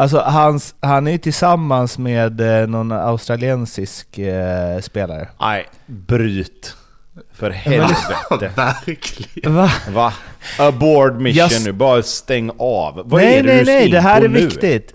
Alltså hans, han är ju tillsammans med eh, någon australiensisk eh, spelare. Nej, bryt. För helvete. Verkligen. Va? Va? Aboard mission Just- nu, bara stäng av. Vad nej, är det nej, du nej, in det här på är nu? viktigt.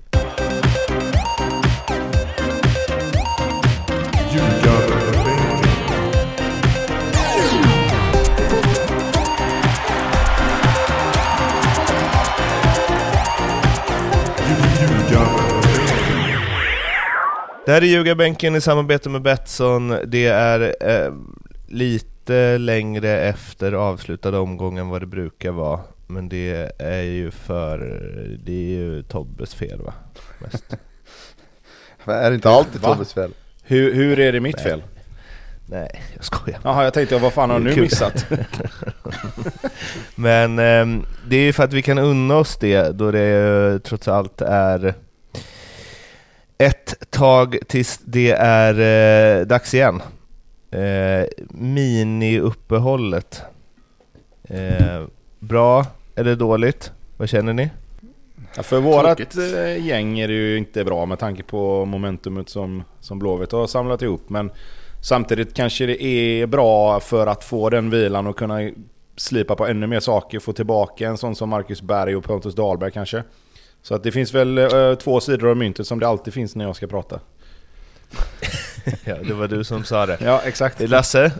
Det här är Ljugarbänken i samarbete med Betsson. Det är eh, lite längre efter avslutad omgång än vad det brukar vara. Men det är ju för... Det är ju Tobbes fel va? Mest. Är det inte alltid Va? Tobbes fel? Hur, hur är det mitt fel? Nej, jag skojar. Jaha, jag tänkte vad fan har du nu missat? Men ehm, det är ju för att vi kan unna oss det då det eh, trots allt är ett tag tills det är eh, dags igen. Eh, Mini-uppehållet. Eh, bra eller dåligt? Vad känner ni? Ja, för vårat Tråkigt. eh, gäng är det ju inte bra med tanke på momentumet som, som Blåvitt har samlat ihop. Men samtidigt kanske det är bra för att få den vilan och kunna slipa på ännu mer saker. Få tillbaka en sån som Marcus Berg och Pontus Dahlberg kanske. Så att det finns väl eh, två sidor av myntet som det alltid finns när jag ska prata. Ja, det var du som sa det. Ja, exakt. Lasse,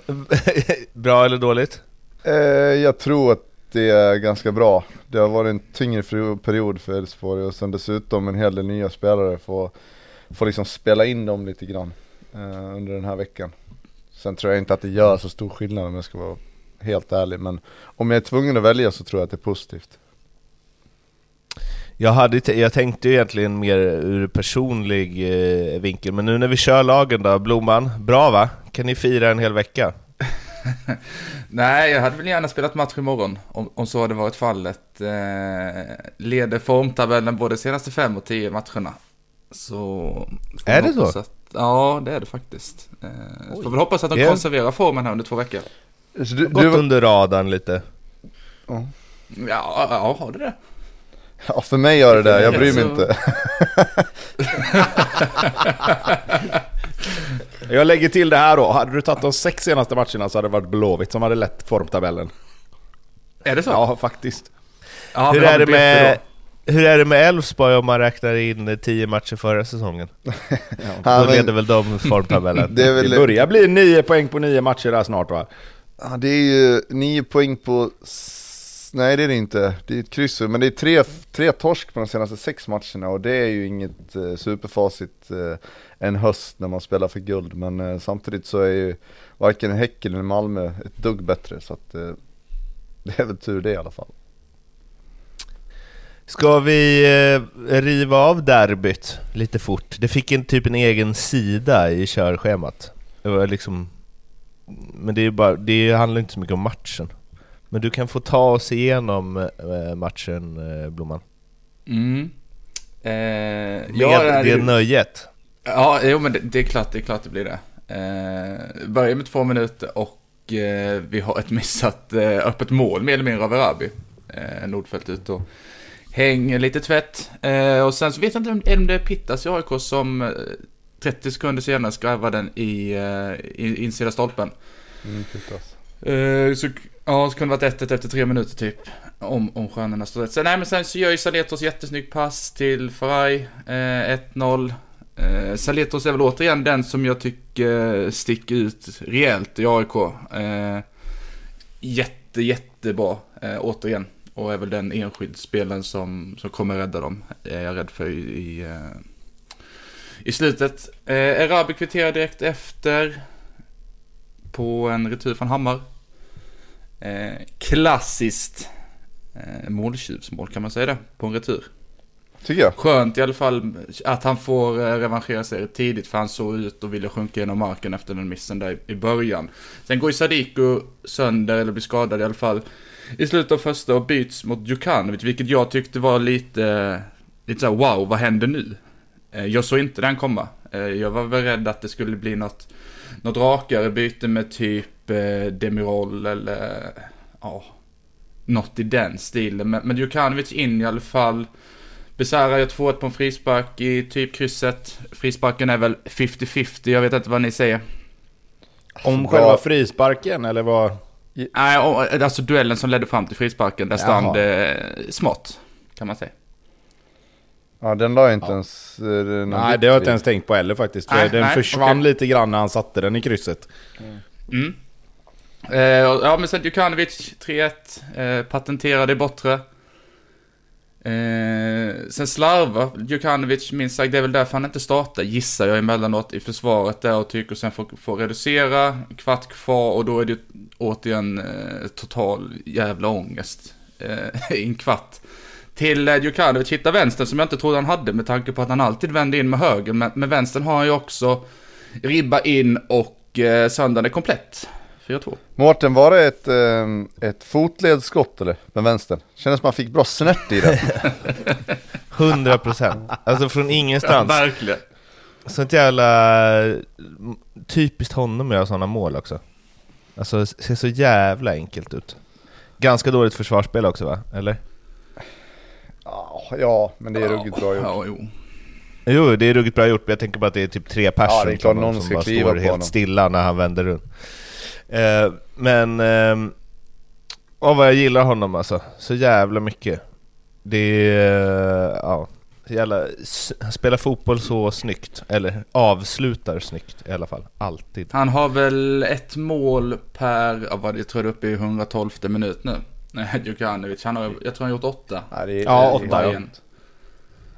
bra eller dåligt? Eh, jag tror att det är ganska bra. Det har varit en tyngre period för Elfsborg och sen dessutom en hel del nya spelare får, får liksom spela in dem lite grann eh, under den här veckan. Sen tror jag inte att det gör så stor skillnad om jag ska vara helt ärlig men om jag är tvungen att välja så tror jag att det är positivt. Jag, hade, jag tänkte ju egentligen mer ur personlig eh, vinkel, men nu när vi kör lagen då, Blomman, bra va? Kan ni fira en hel vecka? Nej, jag hade väl gärna spelat match imorgon om, om så hade varit fallet. Eh, leder formtabellen både senaste fem och tio matcherna. Så... Är det så? Att, ja, det är det faktiskt. Eh, får väl hoppas att de Det är- konserverar formen här under två veckor. Så du, Gått du, under radarn lite. Ja, ja har du det? Ja, för mig gör det det, jag bryr mig så- inte. Jag lägger till det här då. Hade du tagit de sex senaste matcherna så hade det varit Blåvitt som hade lett formtabellen. Är det så? Ja, faktiskt. Ja, hur, är det med, hur är det med Elfsborg om man räknar in tio matcher förra säsongen? Ja, Då men- leder väl de formtabellen? det är Det väl, börjar bli nio poäng på nio matcher där snart va? Ja, det är ju nio poäng på, nej det är det inte, det är ett kryss, men det är tre, tre torsk på de senaste sex matcherna och det är ju inget eh, superfacit eh, en höst när man spelar för guld, men eh, samtidigt så är ju varken Häcken eller Malmö ett dugg bättre så att eh, det är väl tur det i alla fall. Ska vi eh, riva av derbyt lite fort? Det fick en typ en egen sida i körschemat. Det var liksom... Men det, är ju bara, det handlar inte så mycket om matchen. Men du kan få ta oss igenom eh, matchen, eh, Blomman. Mm. Eh, Med ja, det, det, nöjet. ja, jo men det, det är klart det, är klart det blir det. Eh, börjar med två minuter och eh, vi har ett missat eh, öppet mål mer eller mindre av Arabi. Eh, Nordfeldt ut och hänger lite tvätt. Eh, och sen så vet jag inte om, om det är Pittas i AIK som eh, 30 sekunder senare skrävar den i, eh, i insida stolpen. Mm, tittas. Eh, så, ja, så kunde det varit 1-1 efter tre minuter typ. Om, om stjärnorna står rätt. Sen, nej, men sen så gör ju Saletos jättesnygg pass till Faraj. Eh, 1-0. Eh, Saletos är väl återigen den som jag tycker sticker ut rejält i AIK. Eh, jätte, jättebra eh, återigen. Och är väl den enskild spelaren som, som kommer rädda dem. Är jag rädd för i, i, eh, i slutet. Eh, Erabi kvitterar direkt efter på en retur från Hammar. Eh, klassiskt eh, måltjuvsmål kan man säga det, på en retur. Tycker jag. Skönt i alla fall att han får eh, revanschera sig tidigt för han såg ut och ville sjunka genom marken efter den missen där i- början. Sen går ju Sadiku sönder eller blir skadad i alla fall i slutet av första och byts mot Djukanovic, vilket jag tyckte var lite, lite såhär wow, vad händer nu? Eh, Jag såg inte den komma. Jag var väl rädd att det skulle bli något, något rakare byte med typ eh, Demirol eller ja, något i den stilen. Men, men Djukanovic in i alla fall Besara gör 2-1 på en frispark i typ krysset. Frisparken är väl 50-50, jag vet inte vad ni säger. Om själva frisparken eller vad? Nej, alltså duellen som ledde fram till frisparken, där Jaha. stand eh, smått, kan man säga. Ja den la jag inte ens... eh, Nej det har jag inte ens tänkt på heller faktiskt. För Nej, den nej, försvann okej. lite grann när han satte den i krysset. Mm. Eh, ja, men sen Djukanovic 3-1, eh, patenterade i bortre. Eh, sen slarvar Djukanovic minst sagt, det är väl därför han inte startar, gissar jag emellanåt i försvaret där och tycker sen får, får reducera, kvart kvar och då är det återigen eh, total jävla ångest eh, i en kvart. Till eh, Djukanovic hitta vänstern som jag inte trodde han hade med tanke på att han alltid vände in med höger, men med vänstern har han ju också ribba in och eh, söndagen är komplett. 4-2. Mårten, var det ett, eh, ett fotledsskott eller? Med vänstern? Kändes som man fick bra snärt i det. 100 procent. Alltså från ingenstans. verkligen. Sånt jävla typiskt honom att göra sådana mål också. Alltså det ser så jävla enkelt ut. Ganska dåligt försvarsspel också va? Eller? Ja, ja, men det är ruggigt bra gjort. Ja, jo. Jo, det är ruggigt bra gjort, men jag tänker bara att det är typ tre personer Ja, det är klart någon som ska bara kliva står på helt honom. stilla när han vänder runt. Eh, men... Eh, åh, vad jag gillar honom alltså. Så jävla mycket. Det är... Eh, ja. Jävla, han spelar fotboll så snyggt. Eller avslutar snyggt i alla fall. Alltid. Han har väl ett mål per, vad jag tror det är uppe i 112 minut nu. Nej, Djukanovic, han har, jag tror han har gjort åtta. Ja, det är, Ja, åtta, ja.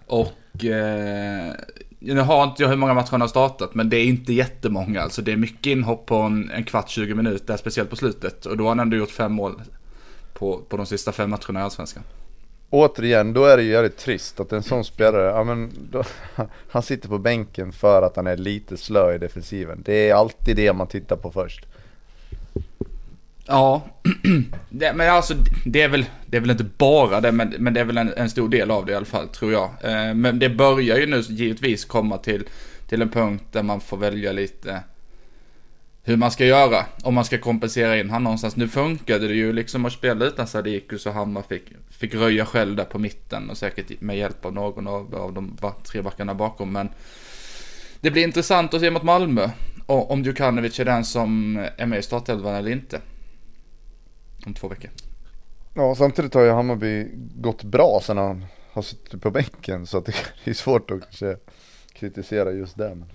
Och eh, nu har inte jag hur många matcher han har startat, men det är inte jättemånga. Alltså det är mycket inhopp på en, en kvart, 20 minuter, speciellt på slutet. Och då har han ändå gjort fem mål på, på de sista fem matcherna i Allsvenskan. Återigen, då är det ju jävligt trist att en sån spelare, ja men då, han sitter på bänken för att han är lite slö i defensiven. Det är alltid det man tittar på först. Ja, det, men alltså det är, väl, det är väl inte bara det, men, men det är väl en, en stor del av det i alla fall, tror jag. Eh, men det börjar ju nu givetvis komma till, till en punkt där man får välja lite hur man ska göra, om man ska kompensera in han någonstans. Nu funkade det ju liksom att spela utan Sadikus och Hammar fick, fick röja själv där på mitten och säkert med hjälp av någon av, av de tre backarna bakom. Men det blir intressant att se mot Malmö, och, om Djukanovic är den som är med i startelvan eller inte om två veckor. Ja, samtidigt har ju Hammarby gått bra sen han har suttit på bänken så att det är svårt att kanske kritisera just det. Men...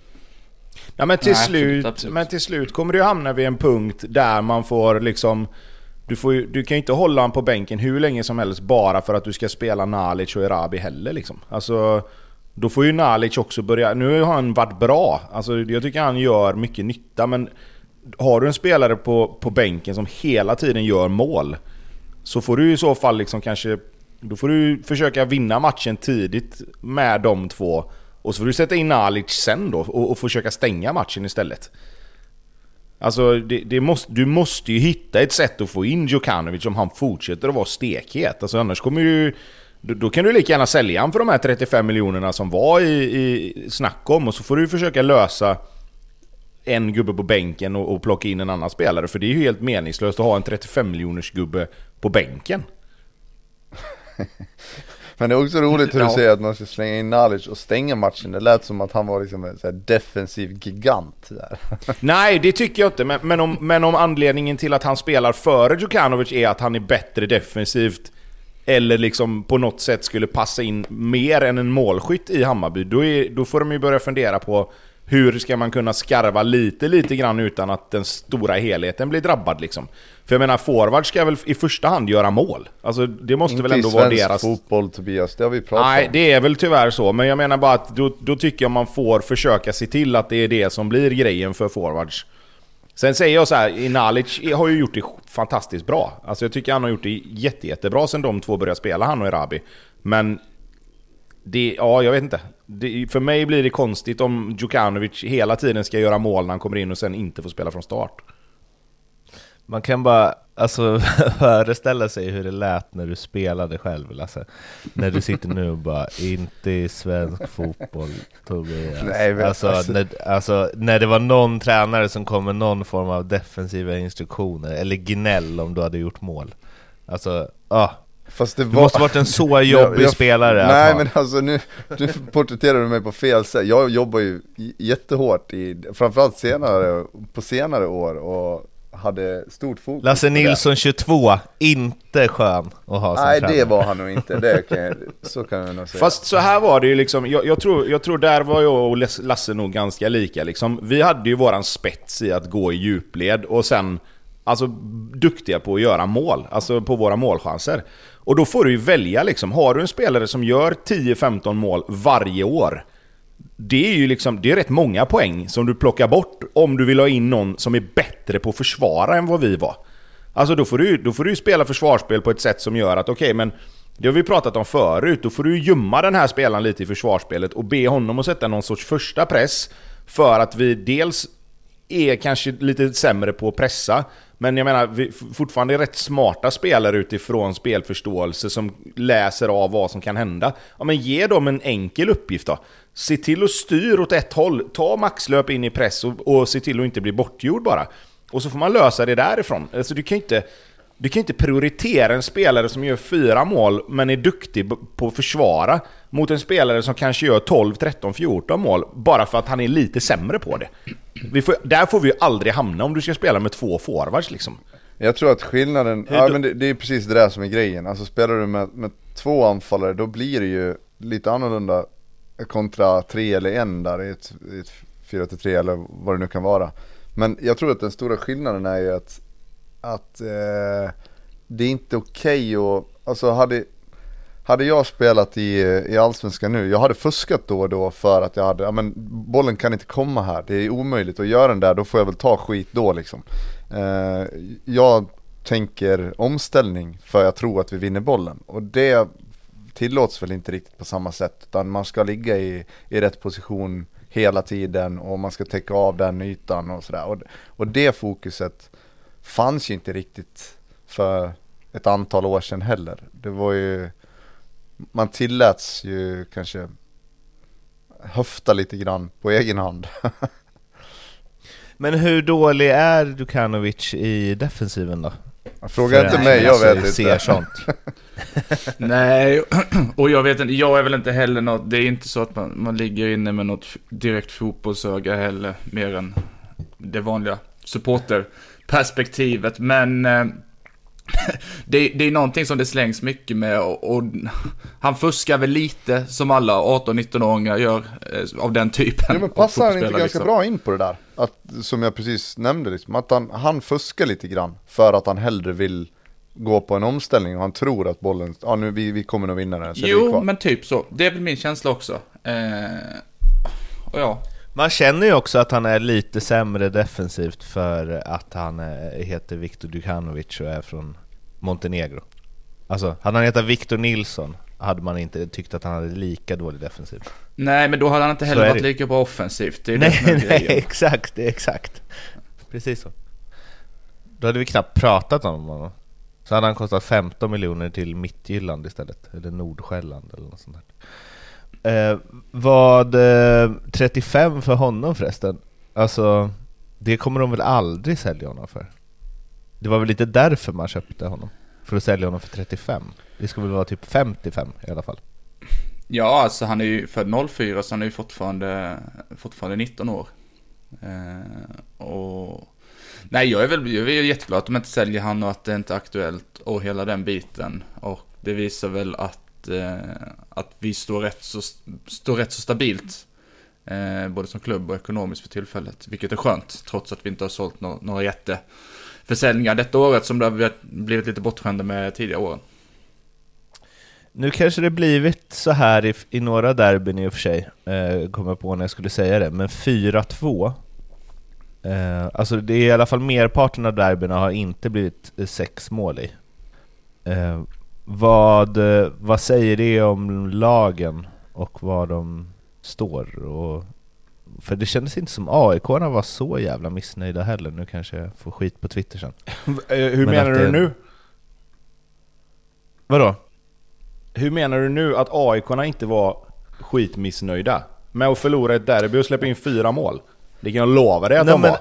Ja men till, Nej, absolut, slut, absolut. men till slut kommer ju hamna vid en punkt där man får liksom... Du, får du kan ju inte hålla honom på bänken hur länge som helst bara för att du ska spela Nalic och Erabi heller liksom. Alltså... Då får ju Nalic också börja... Nu har han varit bra. Alltså jag tycker han gör mycket nytta men... Har du en spelare på, på bänken som hela tiden gör mål Så får du i så fall liksom kanske... Då får du försöka vinna matchen tidigt med de två och så får du sätta in Nalic sen då och, och försöka stänga matchen istället. Alltså, det, det måste, du måste ju hitta ett sätt att få in Djukanovic om han fortsätter att vara stekhet. Alltså annars kommer ju... Då, då kan du lika gärna sälja han för de här 35 miljonerna som var i, i snack om och så får du försöka lösa en gubbe på bänken och, och plocka in en annan spelare. För det är ju helt meningslöst att ha en 35 miljoners gubbe på bänken. Men det är också roligt hur du Ja. säger att man ska slänga in Nalic och stänga matchen. Det lät som att han var liksom en så defensiv gigant där. Nej, det tycker jag inte. Men, men, om, men om anledningen till att han spelar före Djukanovic är att han är bättre defensivt eller liksom på något sätt skulle passa in mer än en målskytt i Hammarby, då, är, då får de ju börja fundera på hur ska man kunna skarva lite, lite grann utan att den stora helheten blir drabbad liksom. För jag menar, forward ska väl i första hand göra mål? Alltså det måste väl Inte ändå i vara deras... fotboll Tobias, det har vi pratat Nej, om. det är väl tyvärr så. Men jag menar bara att då, då tycker jag man får försöka se till att det är det som blir grejen för forwards. Sen säger jag så här, Nalic har ju gjort det fantastiskt bra. Alltså jag tycker han har gjort det jätte, jättebra sen de två började spela, han och Erabi. Men... Det, ja, jag vet inte. Det, för mig blir det konstigt om Djukanovic hela tiden ska göra mål när han kommer in och sen inte får spela från start. Man kan bara alltså, föreställa sig hur det lät när du spelade själv Lasse. När du sitter nu och bara, inte i svensk fotboll Tobias. Nej, men alltså, alltså- När, alltså, när det var någon tränare som kom med någon form av defensiva instruktioner, eller gnäll om du hade gjort mål. Alltså, ah. Fast det Du måste varit en så jobbig jag- spelare Nej ha. men alltså nu, nu porträtterar du mig på fel sätt. Jag jobbar ju jättehårt i, framförallt senare, på senare år och hade stort fokus Lasse. Nilsson 22, inte skön att ha som Nej tränare. det var han nog inte, det kan jag, så kan jag nog säga. Fast så här var det ju liksom, jag, jag, tror, jag tror där var jag och Lasse nog ganska lika liksom. Vi hade ju våran spets i att gå i djupled och sen Alltså duktiga på att göra mål, alltså på våra målchanser. Och då får du ju välja liksom, har du en spelare som gör 10-15 mål varje år det är ju liksom, det är rätt många poäng som du plockar bort om du vill ha in någon som är bättre på att försvara än vad vi var. Alltså då får du, då får du ju spela försvarsspel på ett sätt som gör att okej men det har vi pratat om förut, då får du ju gömma den här spelaren lite i försvarsspelet och be honom att sätta någon sorts första press för att vi dels är kanske lite sämre på att pressa, men jag menar vi fortfarande är rätt smarta spelare utifrån spelförståelse som läser av vad som kan hända. Ja men ge dem en enkel uppgift då. Se till att styr åt ett håll, ta maxlöp in i press och, och se till att inte bli bortgjord bara. Och så får man lösa det därifrån. Alltså du kan ju inte... Du kan inte prioritera en spelare som gör fyra mål men är duktig på att försvara mot en spelare som kanske gör 12, 13, 14 mål bara för att han är lite sämre på det. Får, där får vi ju aldrig hamna om du ska spela med två forwards liksom. Jag tror att skillnaden, ja men det, det är precis det där som är grejen. Alltså spelar du med, med två anfallare då blir det ju lite annorlunda kontra tre eller en där i ett, i ett 4-3 eller vad det nu kan vara. Men jag tror att den stora skillnaden är ju att, att eh, det är inte okej att, alltså hade, hade jag spelat i, i Allsvenskan nu, jag hade fuskat då och då för att jag hade, ja men bollen kan inte komma här, det är omöjligt att göra den där, då får jag väl ta skit då liksom. Eh, jag tänker omställning för jag tror att vi vinner bollen och det tillåts väl inte riktigt på samma sätt utan man ska ligga i, i rätt position hela tiden och man ska täcka av den ytan och sådär. Och, och det fokuset fanns ju inte riktigt för ett antal år sedan heller. Det var ju, man tilläts ju kanske höfta lite grann på egen hand. Men hur dålig är Dukanovic i defensiven då? Fråga inte För mig, en jag som vet ser inte. sånt. Nej, och jag vet inte, jag är väl inte heller något, det är inte så att man, man ligger inne med något direkt fotbollsöga heller, mer än det vanliga supporterperspektivet, men eh, det, det är någonting som det slängs mycket med och, och han fuskar väl lite som alla 18-19-åringar gör eh, av den typen. Ja, men passar han inte fotbollsspelare, ganska liksom. bra in på det där? Att, som jag precis nämnde, liksom, att han, han fuskar lite grann för att han hellre vill gå på en omställning och han tror att bollen, ja nu vi, vi kommer nog vinna den. Så Jo, men typ så. Det är väl min känsla också. Eh, och ja, Man känner ju också att han är lite sämre defensivt för att han heter Viktor Dukanovic och är från Montenegro. Alltså, hade han hetat Viktor Nilsson hade man inte tyckt att han hade lika dålig defensiv. nej men då hade han inte heller varit det. lika bra offensivt. Det är det Nej, är nej, exakt, det är exakt. Precis så. Då hade vi knappt pratat om honom. Så hade han kostat 15 miljoner till Mittjylland istället, eller Nordsjälland eller något sånt där. Eh, vad eh, 35 för honom förresten? Alltså, det kommer de väl aldrig sälja honom för? Det var väl lite därför man köpte honom? För att sälja honom för 35? Det ska väl vara typ 55 i alla fall? Ja, alltså han är ju född 04 så han är ju fortfarande, fortfarande 19 år. Eh, och... Nej, jag är väl jag är jätteglad att de inte säljer han och att det inte är aktuellt och hela den biten. Och det visar väl att, eh, att vi står rätt så, står rätt så stabilt. Eh, både som klubb och ekonomiskt för tillfället. Vilket är skönt, trots att vi inte har sålt no några jätteförsäljningar detta året som det har blivit lite bortskämda med tidigare åren. Nu kanske det blivit så här i, i några derbyn i och för sig, eh, kommer jag på när jag skulle säga det, men 4-2 eh, Alltså det är i alla fall merparten av derbyna har inte blivit eh, sex mål i eh, vad, eh, vad säger det om lagen och var de står? Och, för det kändes inte som aik var så jävla missnöjda heller, nu kanske jag får skit på Twitter sen Eh, Hur Men menar du det- nu? Vadå? Hur menar du nu att aik inte var skitmissnöjda? Med att förlora ett derby och släppa in fyra mål? Det kan jag lova dig att Nej, de men- var.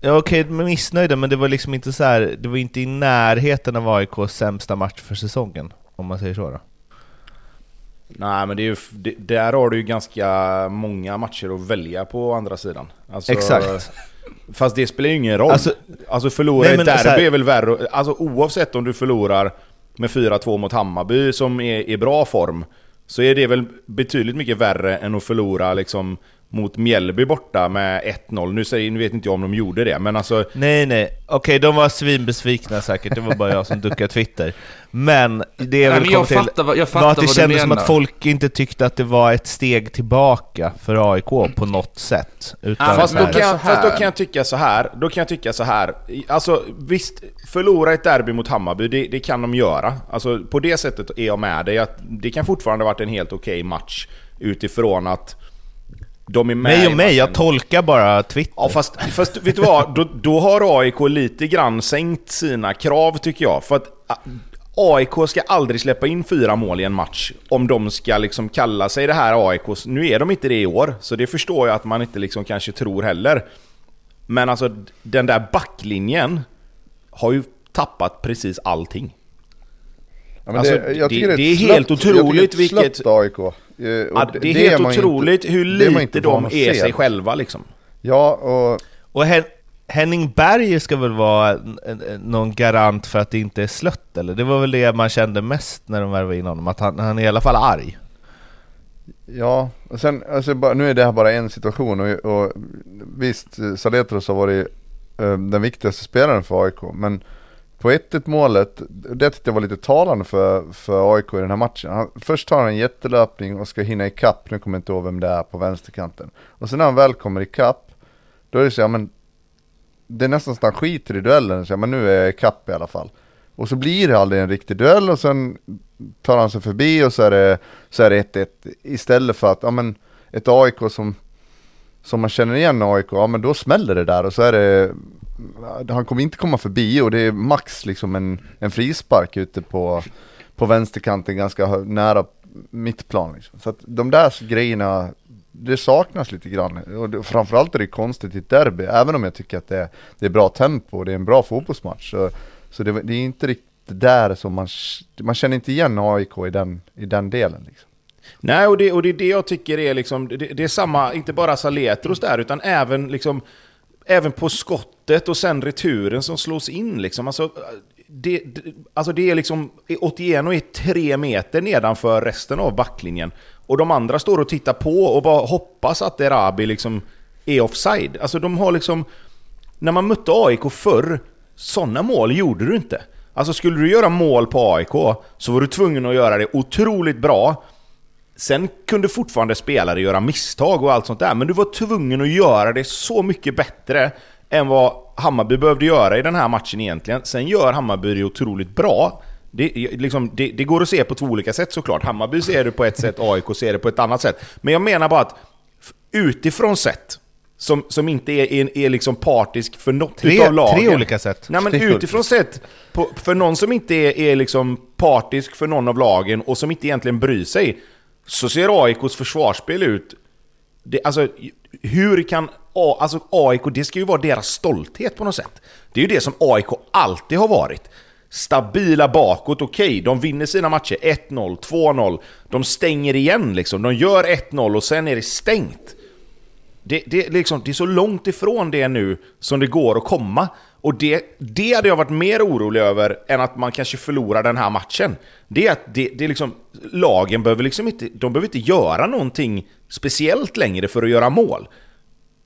Ja, okej, men missnöjda, men det var liksom inte så här, det var inte i närheten av AIKs sämsta match för säsongen, om man säger så då. Nej men det är ju, det, där har du ju ganska många matcher att välja på andra sidan. Alltså, Exakt. Fast det spelar ju ingen roll. Alltså- Alltså, förlora Nej, ett derby här- är väl värre. Alltså oavsett om du förlorar med 4-2 mot Hammarby som är i bra form. Så är det väl betydligt mycket värre än att förlora liksom mot Mjällby borta med 1-0. Nu, säger, nu vet inte jag om de gjorde det, men alltså... Nej, nej. Okej, de var svinbesvikna säkert, det var bara jag som duckade Twitter. Men det är väl jag kom till fattar vad- jag fattar var att det vad kändes som att folk inte tyckte att det var ett steg tillbaka för AIK på något sätt. Utan Fast då, kan jag, fast då kan jag tycka så här. Då kan jag tycka så här. Alltså visst, förlora ett derby mot Hammarby, det, det kan de göra. Alltså på det sättet är jag med dig. Att det kan fortfarande ha varit en helt okej match utifrån att de är med i och mig, jag tolkar bara Twitter. Ja fast, fast vet du vad? Då, då har AIK lite grann sänkt sina krav tycker jag. För att AIK ska aldrig släppa in fyra mål i en match. Om de ska liksom kalla sig det här AIK. Nu är de inte det i år, så det förstår jag att man inte liksom kanske tror heller. Men alltså den där backlinjen har ju tappat precis allting. Ja, Alltså, det, jag det- det är ett helt slött- jag otroligt vilket- AIK. Eh, Ja, det är helt otroligt inte- hur det är lite de är sig själva liksom. Ja, och Och Hen Henning Berg ska väl vara någon garant för att det inte är slött, eller? Det var väl det man kände mest när de värvade in honom, att han, han är i alla fall arg. Ja, och sen, alltså nu är det här bara en situation och, och visst, eh, Saletros har varit eh, den viktigaste spelaren för AIK, men på 1-1 målet, det tyckte jag var lite talande för, för AIK i den här matchen. Han, först tar han en jättelöpning och ska hinna ikapp, nu kommer jag inte ihåg vem det är på vänsterkanten. Och sen när han väl kommer ikapp, då är det så, ja men det är nästan så att han skiter i duellen, så, ja, men nu är jag ikapp i alla fall. Och så blir det aldrig en riktig duell och sen tar han sig förbi och så är det, så är det 1-1 istället för att, ja men ett AIK som, som man känner igen AIK, ja men då smäller det där och så är det, han kommer inte komma förbi och det är max liksom en, en frispark ute på, på vänsterkanten ganska nära mittplan liksom. Så att de där grejerna, det saknas lite grann. Och det, framförallt är det konstigt i ett derby, även om jag tycker att det, är- det är bra tempo och det är en bra fotbollsmatch. Så, så det, det är inte riktigt där som man, man känner inte igen AIK i den, i den delen liksom. Nej, och det, och det är det jag tycker är liksom, det, det är samma, inte bara Saletros där, utan även liksom, även på skottet och sen returen som slås in liksom. Alltså, det, det, alltså det är liksom, 81 och är tre meter nedanför resten av backlinjen. Och de andra står och tittar på och bara hoppas att Erabi liksom är offside. Alltså de har liksom, när man mötte AIK förr, sådana mål gjorde du inte. Alltså skulle du göra mål på AIK så var du tvungen att göra det otroligt bra. Sen kunde fortfarande spelare göra misstag och allt sånt där, men du var tvungen att göra det så mycket bättre än vad Hammarby behövde göra i den här matchen egentligen. Sen gör Hammarby det otroligt bra. Det, liksom, det, det går att se på två olika sätt såklart. Hammarby ser det på ett sätt, AIK ser det på ett annat sätt. Men jag menar bara att utifrån sett, som, som inte är, är, är liksom partisk för något Tre, utav lagen. tre olika sätt. Nej men utifrån sett, på, för någon som inte är, är liksom partisk för någon av lagen och som inte egentligen bryr sig, så ser AIKs försvarsspel ut... Det, alltså, hur kan... A, alltså AIK, det ska ju vara deras stolthet på något sätt. Det är ju det som AIK alltid har varit. Stabila bakåt, okej, de vinner sina matcher 1-0, 2-0. De stänger igen liksom, de gör 1-0 och sen är det stängt. Det, det, liksom, det är så långt ifrån det nu som det går att komma. Och det, det hade jag varit mer orolig över än att man kanske förlorar den här matchen. Det är att det, det är liksom, lagen behöver liksom inte, de behöver inte göra någonting speciellt längre för att göra mål.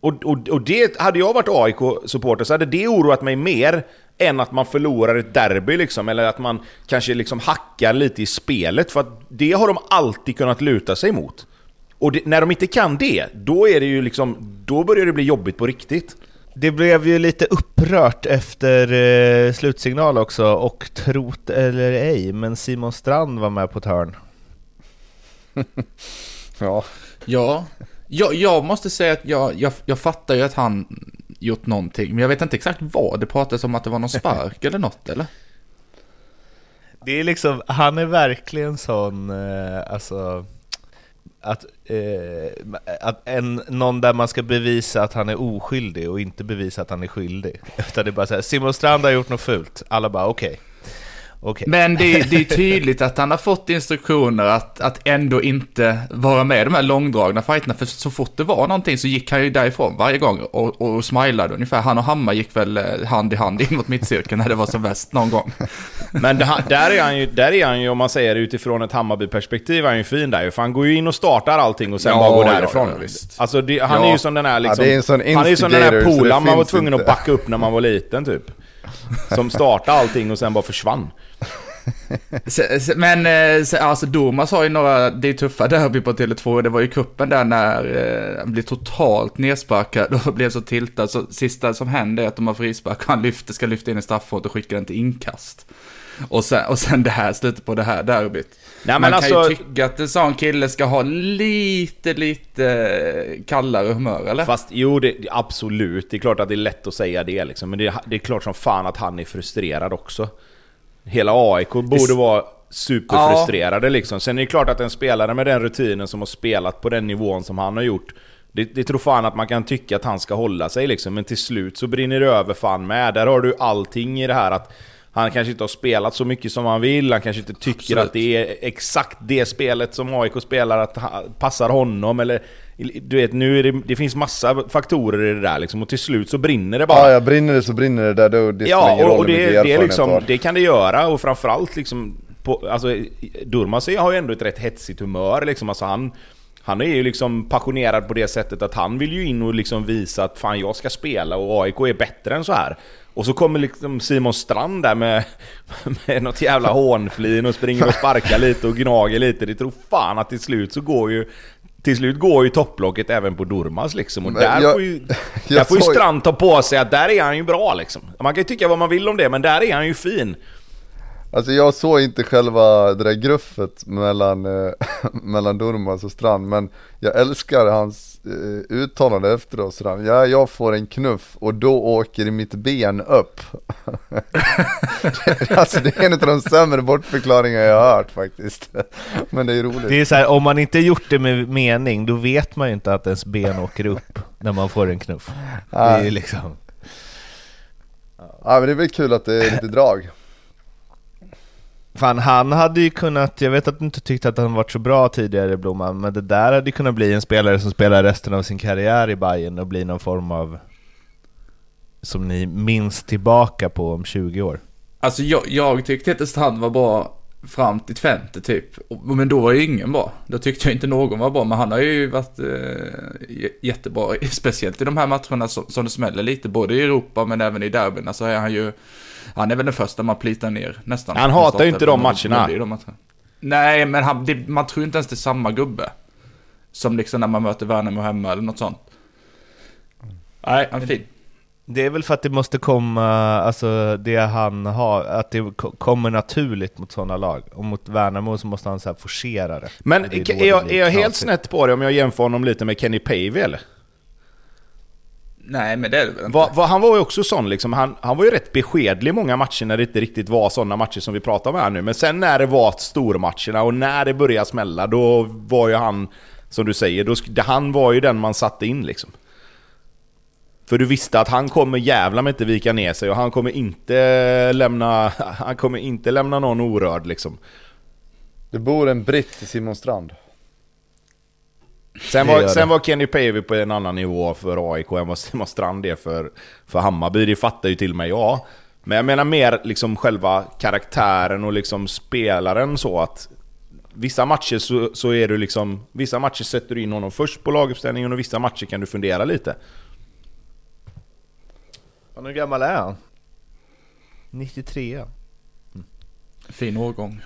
Och, och, och det, hade jag varit AIK-supporter så hade det oroat mig mer än att man förlorar ett derby liksom, eller att man kanske liksom hackar lite i spelet, för att det har de alltid kunnat luta sig mot. Och det, när de inte kan det, då är det ju liksom, då börjar det bli jobbigt på riktigt. Det blev ju lite upprört efter eh, slutsignal också, och trot eller ej, men Simon Strand var med på ett hörn. Ja, Ja, jag, jag måste säga att jag, jag, jag fattar ju att han gjort någonting, men jag vet inte exakt vad. Det pratades om att det var någon spark eller något, eller? Det är liksom, han är verkligen sån, eh, alltså... att, Eh, att en, någon där man ska bevisa att han är oskyldig och inte bevisa att han är skyldig. Utan det är bara såhär, Simon Strand har gjort något fult. Alla bara okej. Okay. Okay. Men det, det är tydligt att han har fått instruktioner att, att ändå inte vara med i de här långdragna fighterna. För så fort det var någonting så gick han ju därifrån varje gång och, och smilade ungefär. Han och Hammar gick väl eh, hand i hand in mot mittcirkeln när det var som värst någon gång. Men det, där, är han ju, där är han ju, om man säger utifrån ett Hammarby-perspektiv, är han ju fin där ju. För han går ju in och startar allting och sen ja, bara går därifrån. Ja, visst. Alltså det, han ja. är ju som den här liksom... Ja, han är ju som den här polaren man var tvungen inte. att backa upp när man var liten typ. Som startade allting och sen bara försvann. Men eh, alltså Domas har ju några, det är tuffa derby på Tele2, det var ju kuppen där när eh, han blev totalt nedsparkad och blev så tiltad. Så sista som händer är att de har frispark och han lyfter, ska lyfta in en straffområde och skicka den till inkast. Och sen, och sen det här, slutet på det här derbyt. Nej, Man alltså, kan ju tycka att en sån kille ska ha lite, lite kallare humör, eller? Fast jo, det, absolut. Det är klart att det är lätt att säga det liksom. Men det, det är klart som fan att han är frustrerad också. Hela AIK borde vara superfrustrerade ja. liksom. Sen är det klart att en spelare med den rutinen som har spelat på den nivån som han har gjort det, det tror fan att man kan tycka att han ska hålla sig liksom, men till slut så brinner det över fan med. Där har du allting i det här att han kanske inte har spelat så mycket som han vill, han kanske inte tycker Absolut. att det är exakt det spelet som AIK spelar att passar honom, eller du vet, nu det, det finns massa faktorer i det där liksom, och till slut så brinner det bara. Ja, ja brinner det så brinner det där, då, det Ja, och, och det, det, liksom, det kan det göra, och framförallt liksom, på, alltså, Durmaz har ju ändå ett rätt hetsigt humör liksom, alltså han han är ju liksom passionerad på det sättet att han vill ju in och liksom visa att fan jag ska spela och AIK är bättre än så här. Och så kommer liksom Simon Strand där med, med något jävla hånflin och springer och sparkar lite och gnager lite. Det tror fan att till slut så går ju till slut går ju topplocket även på Durmas liksom. Och där jag, får ju, där får ju Strand ta på sig att där är han ju bra liksom. Man kan ju tycka vad man vill om det, men där är han ju fin. Alltså jag såg inte själva det där gruffet mellan, äh, mellan Durmaz och Strand men jag älskar hans äh, uttalande efteråt Strand. Ja, jag får en knuff och då åker mitt ben upp. alltså det är en av de sämre bortförklaringar jag har hört faktiskt. men det är roligt. Det är så här, om man inte gjort det med mening då vet man ju inte att ens ben åker upp när man får en knuff. Det är liksom... Ja men det är väl kul att det är lite drag. Fan, han hade ju kunnat, jag vet att du inte tyckte att han varit så bra tidigare Blomman, men det där hade ju kunnat bli en spelare som spelar resten av sin karriär i Bayern och blir någon form av som ni minns tillbaka på om 20 år. Alltså jag, jag tyckte att han var bra fram till Twente typ. Men då var ju ingen bra. Då tyckte jag inte någon var bra. Men han har ju varit eh, jättebra. Speciellt i de här matcherna som, som det smäller lite. Både i Europa men även i derbyn så är han ju han är väl den första man plitar ner nästan. Han hatar ju inte de matcherna. De matcherna. Nej, men han, det, man tror inte ens det är samma gubbe. Som liksom när man möter Värnamo hemma eller något sånt. Nej, han är fin. Det är väl för att det måste komma, alltså det han har, att det kommer naturligt mot sådana lag. Och mot Värnamo så måste han så här forcera det. Men det är, är, jag, är jag helt snett på det om jag jämför honom lite med Kenny Pavey eller? Nej, men det är det väl inte. Va, va, han var ju också sån liksom, han, han var ju rätt beskedlig i många matcher när det inte riktigt var sådana matcher som vi pratar om här nu. Men sen när det var stormatcherna och när det började smälla, då var ju han, som du säger, då, han var ju den man satte in liksom. För du visste att han kommer jävla med inte vika ner sig och han kommer inte lämna, han kommer inte lämna någon orörd liksom. Det bor en britt i Simon Strand. Sen var, sen var Kenny Pavey på en annan nivå för AIK än vad Strand är för, för Hammarby. Det fattar ju till mig ja. Men jag menar mer liksom själva karaktären och liksom spelaren så att Vissa matcher så, så är du liksom... Vissa matcher sätter du in honom först på laguppställningen och vissa matcher kan du fundera lite. Hur gammal är han? 93 mm. Fin årgång.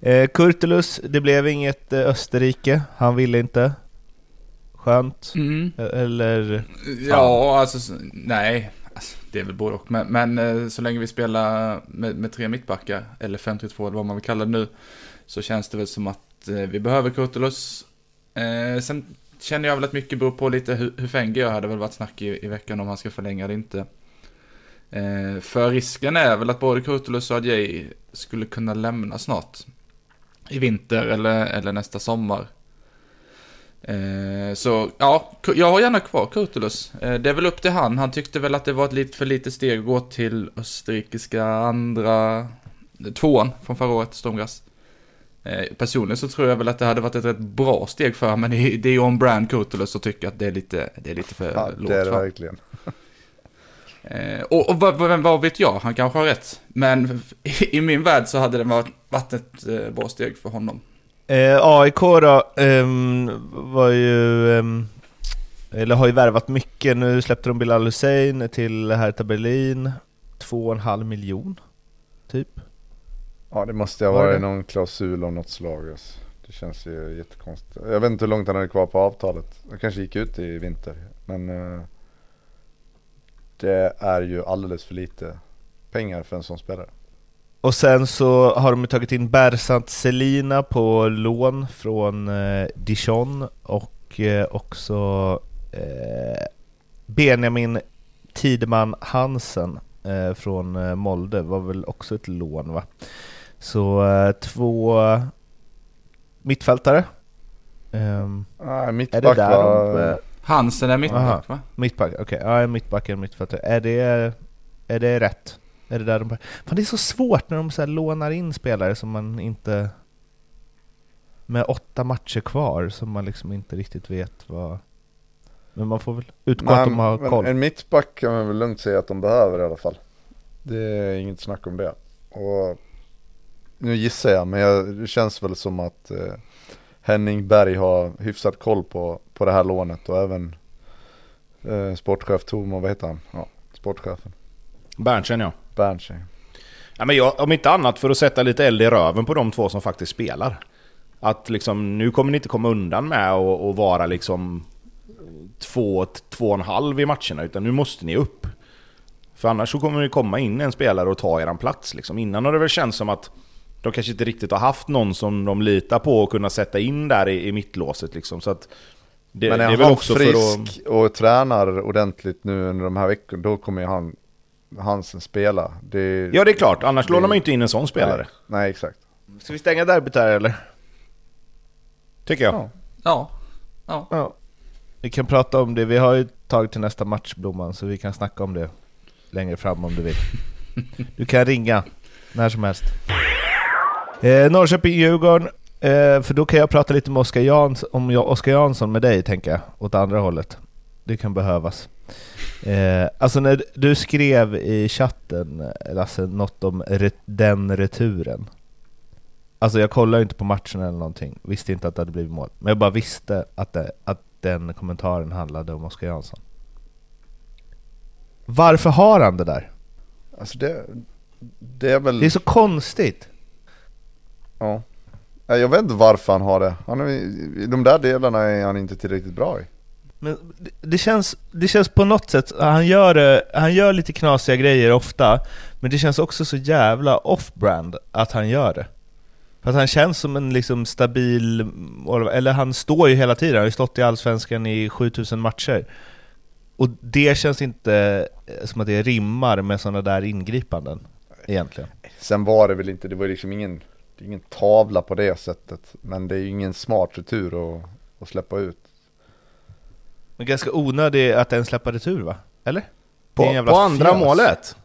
Eh, Kurtulus, det blev inget eh, Österrike. Han ville inte. Skönt. Mm. Eh, eller? Fan. Ja, alltså nej. Alltså, det är väl både och. Men, men eh, så länge vi spelar med, med tre mittbackar, eller 5-3-2 eller vad man vill kalla det nu, så känns det väl som att eh, vi behöver Kurtulus. Eh, sen känner jag väl att mycket beror på lite hur, hur Fenger gör. Det hade väl varit snack i, i veckan om han ska förlänga eller inte. Eh, för risken är väl att både Kurtulus och Adjei skulle kunna lämna snart. I vinter eller, eller nästa sommar. Eh, så ja, jag har gärna kvar Kurtulus. Eh, det är väl upp till han. Han tyckte väl att det var ett lite för litet steg att gå till österrikiska andra tvåan från förra året, Stormgrass. Eh, personligen så tror jag väl att det hade varit ett rätt bra steg för men det är ju on-brand Kurtulus och tycker att det är lite, det är lite för Ja, lågt det är det verkligen. Eh, och och vad, vad, vad vet jag, han kanske har rätt. Men i, i min värld så hade det varit, varit ett eh, bra steg för honom. Eh, AIK då, ehm, var ju... ehm, eller har ju värvat mycket. Nu släppte de Bilal Hussein till Hertha Berlin. Två och en halv miljon, typ. Ja det måste ha Var varit någon klausul av något slag alltså. Det känns ju jättekonstigt. Jag vet inte hur långt han är kvar på avtalet. Han kanske gick ut i vinter. Men eh, det är ju alldeles för lite pengar för en sån spelare. Och sen så har de tagit in Bersant Selina på lån från eh, Dijon och eh, också eh, Benjamin Tideman Hansen från Molde var väl också ett lån va? Så två mittfältare. Ehm, Nej, är det mittback där var... de... Hansen är Aha. mittback va? mittback, okej. Ja, mittbacken, mittfältare. Är det, är det rätt? Är det där de... Fan, det är så svårt när de så här lånar in spelare som man inte... Med åtta matcher kvar som man liksom inte riktigt vet vad... Men man får väl utgå att de har men koll. En mittback kan man väl lugnt säga att de behöver i alla fall. Det är inget snack om det. Och nu gissar jag, men jag, det känns väl som att eh, Henning Berg har hyfsat koll på, på det här lånet och även eh, sportchef Tomo, vad heter han? Ja, sportchefen. Berntsen ja. Berntsen. ja men jag, om inte annat för att sätta lite eld i röven på de två som faktiskt spelar. Att liksom, nu kommer ni inte komma undan med att vara liksom två, två och en halv i matcherna, utan nu måste ni upp. För annars så kommer det komma in en spelare och ta eran plats. Liksom. Innan har det väl känts som att de kanske inte riktigt har haft någon som de litar på och kunna sätta in där i, i mittlåset. Liksom. Så att det, men är, det är väl han också frisk för att... och tränar ordentligt nu under de här veckorna, då kommer ju han, Hansen spela. Det, Ja det är klart, annars det- lånar man ju inte in en sån spelare. Nej, nej exakt. Ska vi stänga derbyt här eller? Tycker jag. Ja. Ja. Ja. Ja. Vi kan prata om det. Vi har ju tagit till nästa match Blomman, så vi kan snacka om det längre fram om du vill. Du kan ringa när som helst. Eh, Norrköping-Djurgården, eh, för då kan jag prata lite med Oskar Jans, om jag, Oskar Jansson med dig, tänker jag, åt andra hållet. Det kan behövas. Eh, alltså när du skrev i chatten, Lasse, något om re- den returen. Alltså jag kollade inte på matchen eller någonting, visste inte att det hade blivit mål. Men jag bara visste att, det, att den kommentaren handlade om Oskar Jansson. Varför har han det där? Alltså det, det är väl... Det är så konstigt. Ja. Jag vet inte varför han har det. Han är, I de där delarna är han inte tillräckligt bra i. Men det, känns, det känns på något sätt, han gör, han gör lite knasiga grejer ofta, men det känns också så jävla off-brand att han gör det. För att han känns som en liksom stabil, eller han står ju hela tiden, han har ju stått i Allsvenskan i 7000 matcher. Och det känns inte eh, som att det rimmar med sådana där ingripanden, egentligen. Sen var det väl inte, det var liksom ingen, det är ingen tavla på det sättet. Men det är ju ingen smart retur att, att släppa ut. Men ganska onödig att ens släppa retur va? Eller? På, på andra fias. målet?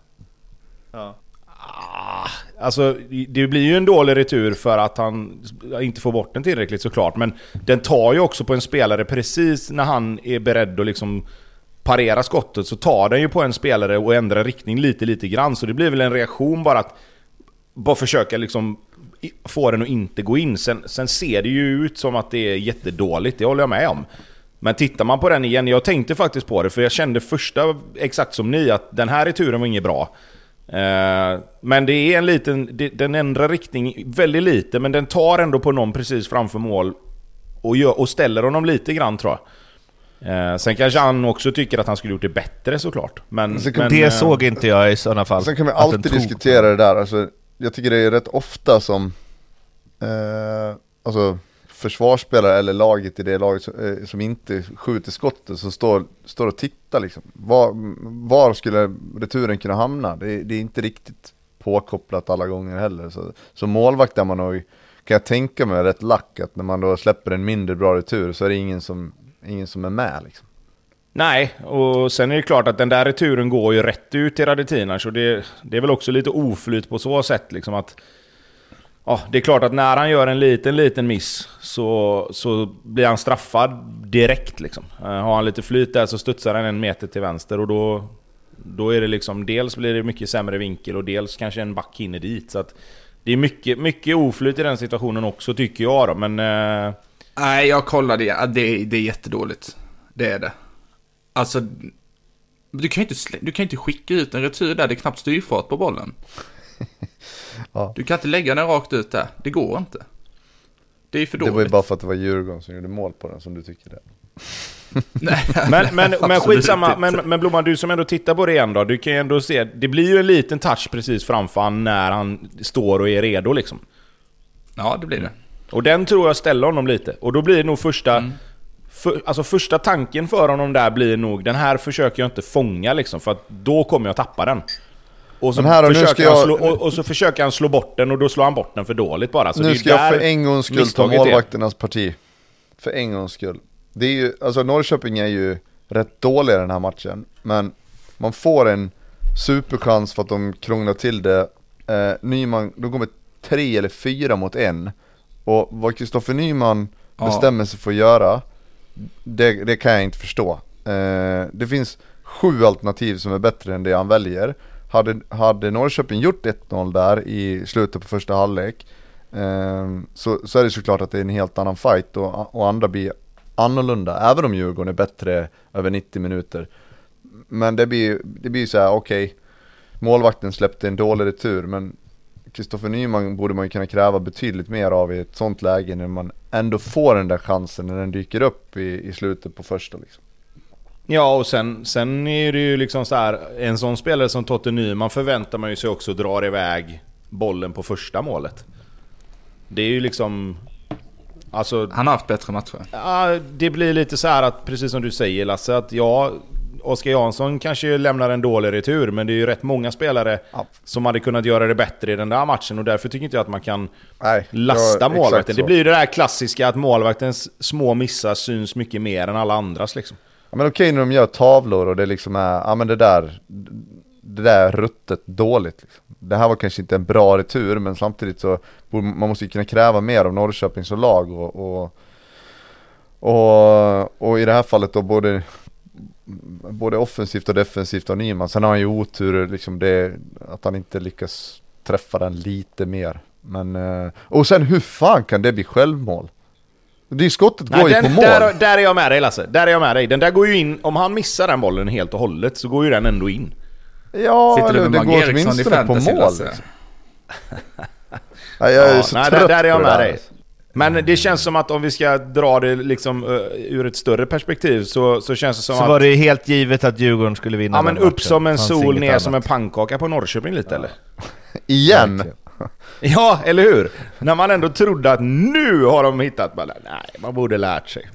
Ja. Ah, alltså, det blir ju en dålig retur för att han inte får bort den tillräckligt såklart. Men den tar ju också på en spelare precis när han är beredd att liksom parera skottet så tar den ju på en spelare och ändrar riktning lite, lite grann. Så det blir väl en reaktion bara att bara försöka liksom få den att inte gå in. Sen, sen ser det ju ut som att det är jättedåligt, det håller jag med om. Men tittar man på den igen, jag tänkte faktiskt på det för jag kände första, exakt som ni, att den här returen var inget bra. Eh, men det är en liten, den ändrar riktning väldigt lite men den tar ändå på någon precis framför mål och, gör, och ställer honom lite grann tror jag. Eh, sen kanske han också tycker att han skulle gjort det bättre såklart. Men, kan- men, Det eh, såg inte jag i sådana fall. Sen kan vi alltid diskutera det där. Alltså, jag tycker det är rätt ofta som eh, alltså, försvarsspelare eller laget i det laget som, eh, som inte skjuter skottet som står, står och tittar liksom. Var, var skulle returen kunna hamna? Det, är- det är inte riktigt påkopplat alla gånger heller. Så, så målvakt är man nog kan jag tänka mig rätt lack att när man då släpper en mindre bra retur så är det ingen som, ingen som är med liksom. Nej, och sen är det klart att den där returen går ju rätt ut till Radetinac så det, det är väl också lite oflyt på så sätt liksom att... Ja, det är klart att när han gör en liten, liten miss så, så blir han straffad direkt liksom. Eh, har han lite flyt där så studsar han en meter till vänster och då... Då är det liksom, dels blir det mycket sämre vinkel och dels kanske en back hinner dit. Så att det är mycket, mycket oflyt i den situationen också tycker jag då, men... eh, Nej, jag kollade Det, det är jättedåligt. Det är det. Alltså, du kan ju inte, slä- du kan inte skicka ut en retur där, det är knappt styrfart på bollen. Ja. Du kan inte lägga den rakt ut där, det går inte. Det är för Det var ju dåligt. bara för att det var Djurgården som gjorde mål på den som du tycker det. Nej, Men, men, men skitsamma, men, men Blomman du som ändå tittar på det igen då, du kan ju ändå se, det blir ju en liten touch precis framför han när han står och är redo liksom. Ja, det blir det. Och den tror jag ställer honom lite. Och då blir det nog första... Mm. För, alltså första tanken för honom där blir nog, den här försöker jag inte fånga liksom, för att då kommer jag tappa den. Och så, här försöker jag- slå, och, och så försöker han slå bort den och då slår han bort den för dåligt bara. Så nu ska jag för en gångs skull ta är. målvakternas parti. För en gångs skull. Det är ju, alltså Norrköping är ju rätt dåliga i den här matchen. Men man får en superchans för att de krånglar till det. Eh, Nyman, de går med tre eller fyra mot en. Och vad Kristoffer Nyman Ja. bestämmer sig för att göra, det, det kan jag inte förstå. Eh, det finns sju alternativ som är bättre än det han väljer. Hade, hade Norrköping gjort 1-0 där i slutet på första halvlek eh, så, så är det såklart att det är en helt annan fight och, och andra blir annorlunda. Även om Djurgården är bättre över 90 minuter. Men det blir, det blir så här, okej, målvakten släppte en dålig retur men Kristoffer Nyman borde man ju kunna kräva betydligt mer av i ett sånt läge när man ändå får den där chansen när den dyker upp i, i slutet på första liksom. Ja, och sen, sen är det ju liksom så här, en sån spelare som Totte Nyman förväntar man ju sig också drar iväg bollen på första målet. Det är ju liksom... Alltså, Han har haft bättre matcher. Ja, det blir lite så här att, precis som du säger Lasse, att ja, Oskar Jansson kanske lämnar en dålig retur, men det är ju rätt många spelare Ja. som hade kunnat göra det bättre i den där matchen och därför tycker inte jag att man kan Nej, lasta målvakten. Det blir ju det där klassiska att målvaktens små missar syns mycket mer än alla andras liksom. Ja, men okej när de gör tavlor och det liksom är, ja men det där, det där är ruttet dåligt liksom. Det här var kanske inte en bra retur men samtidigt så, man måste ju kunna kräva mer av Norrköping som lag och, och, och, och i det här fallet då både Både offensivt och defensivt av Nyman, sen har han ju otur liksom det, att han inte lyckas träffa den lite mer Men, eh, och sen hur fan kan det bli självmål? Det är skottet går ju den, på mål! Där, där är jag med dig Lasse, där är jag med dig. Den där går ju in, om han missar den bollen helt och hållet så går ju den ändå in. Ja, Sitter du eller med det Mange går Eriksson åtminstone på mål liksom. Nej, jag är Ja, så nej, trött där, där är jag med dig. Men det känns som att om vi ska dra det liksom eh, ur ett större perspektiv så, så känns det som Så att... var det helt givet att Djurgården skulle vinna Ja men upp matchen. som en Fanns sol, ner som en annat. pannkaka på Norrköping lite eller? Igen! Ja, eller hur? När man ändå trodde att nu har de hittat bara, nej, man borde lärt sig.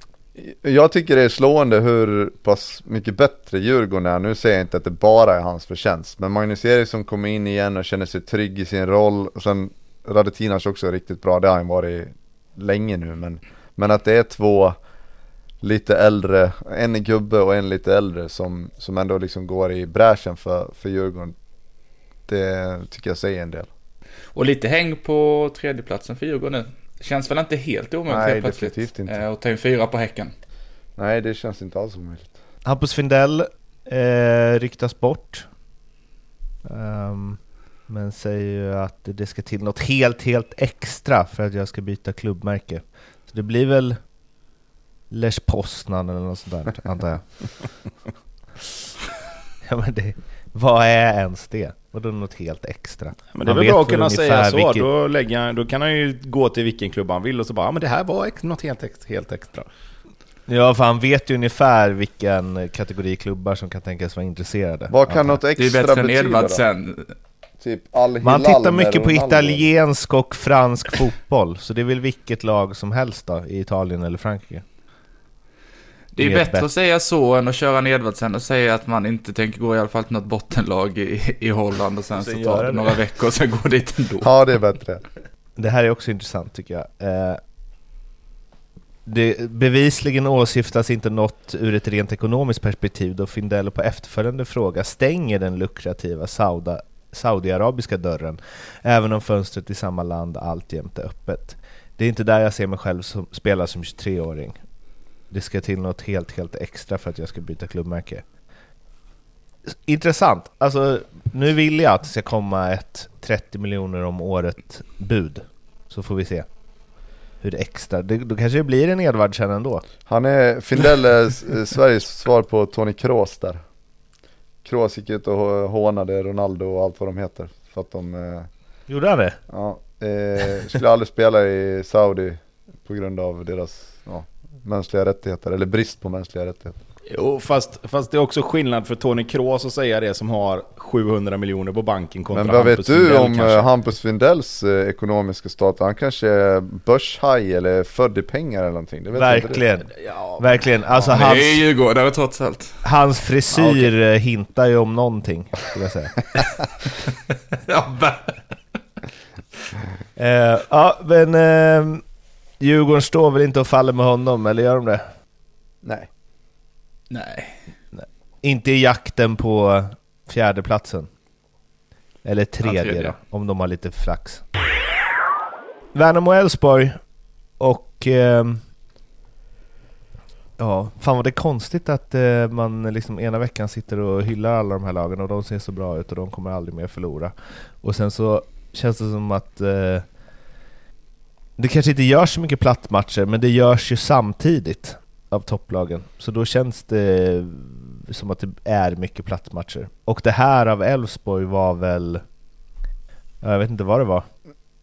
Jag tycker det är slående hur pass mycket bättre Djurgården är. Nu säger jag inte att det bara är hans förtjänst. Men Magnus Eriksson kommer in igen och känner sig trygg i sin roll. Och sen Radetinac också riktigt bra. Det har han varit länge nu. Men, men att det är två lite äldre, en gubbe och en lite äldre som, som ändå liksom går i bräschen för, för Djurgården. Det tycker jag säger en del. Och lite häng på tredjeplatsen för Djurgården nu. Känns väl inte helt omöjligt Nej, helt plötsligt. definitivt inte. Eh, Och ta in fyra på Häcken. Nej det känns inte alls omöjligt. Hampus Findell eh, ryktas bort. Ehm, men säger ju att det ska till något helt, helt extra för att jag ska byta klubbmärke. Så det blir väl Lech Poznan eller något sånt där, antar jag. ja, men det, vad är ens det? Vadå något helt extra? Men det är Man väl vet bra att kunna säga så, vilket- då, lägger, då kan han ju gå till vilken klubb han vill och så bara, ja men det här var ex- något helt, helt extra. Ja, för han vet ju ungefär vilken kategori klubbar som kan tänkas vara intresserade. Vad kan antar jag. något Det är extra bättre än betyda? Edvardsen. Typ Al Man tittar mycket på italiensk och fransk fotboll, så det är väl vilket lag som helst då, i Italien eller Frankrike. Det är bättre att säga så än att köra en Edvardsen och säga att man inte tänker gå i alla fall till något bottenlag i, i Holland och sen Sen så tar det det. några veckor och sen gå dit ändå. Ja det är bättre. Det här är också intressant tycker jag. Eh, det bevisligen åsyftas inte något ur ett rent ekonomiskt perspektiv då Findell på efterföljande fråga stänger den lukrativa Sauda, Saudiarabiska dörren, även om fönstret i samma land alltjämt är öppet. Det är inte där jag ser mig själv som, spela som 23-åring. Det ska till något helt, helt extra för att jag ska byta klubbmärke. Intressant. Alltså, nu vill jag att det ska komma ett 30 miljoner om året bud. Så får vi se hur det extra, det, då kanske det blir en Edvardsen ändå. Han är, Findell är eh, eh, Sveriges svar på Tony Kroos där. Kroos gick ut och hånade Ronaldo och allt vad de heter. För att de... Eh, Gjorde han det? Ja, eh, skulle aldrig spela i Saudi på grund av deras ja, mänskliga rättigheter, eller brist på mänskliga rättigheter. Jo, fast, fast det är också skillnad för Tony Kroos att säga det som har 700 miljoner på banken kontra Men vad vet Hampus du Findell om kanske? eh, Hampus Findells eh, ekonomiska status? Han kanske är börshaj eller född i pengar eller någonting. Det vet inte Verkligen. Ja, Verkligen. Alltså Han hans, är Djurgårdare trots allt. hans frisyr eh, hintar ju om någonting, skulle jag säga. Ja, Eh, ja, men eh, Djurgården står väl inte och faller med honom, eller gör de det? Nej. Nej. Inte i jakten på fjärdeplatsen. Eller tredje, tredje. då, om de har lite flax. Värnamo Elfsborg och... ehm, ja, fan vad det är konstigt att eh, man liksom ena veckan sitter och hyllar alla de här lagen och de ser så bra ut och de kommer aldrig mer förlora. Och sen så känns det som att eh, det kanske inte görs så mycket plattmatcher, men det görs ju samtidigt av topplagen. Så då känns det som att det är mycket plattmatcher. Och det här av Elfsborg var väl... Jag vet inte vad det var.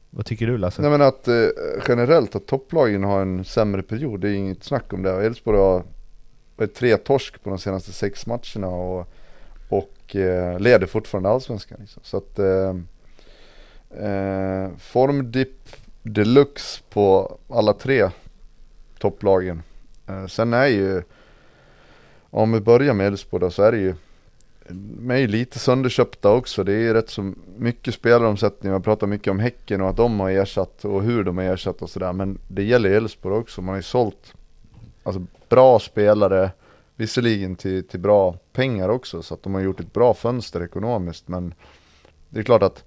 Vad tycker du Lasse? Nej men att eh, generellt att topplagen har en sämre period, det är inget snack om det. Elfsborg har varit tre torsk på de senaste sex matcherna och, och eh, leder fortfarande allsvenskan. Liksom. Så att eh, eh, formdipp deluxe på alla tre topplagen. Eh, sen är ju, om vi börjar med Elfsborg så är det ju de är ju lite sönderköpta också. Det är ju rätt så mycket spelaromsättning. Man pratar mycket om Häcken och att de har ersatt och hur de har ersatt och sådär. Men det gäller Elfsborg också. Man har ju sålt alltså, bra spelare, visserligen till, till bra pengar också. Så att de har gjort ett bra fönster ekonomiskt. Men det är klart att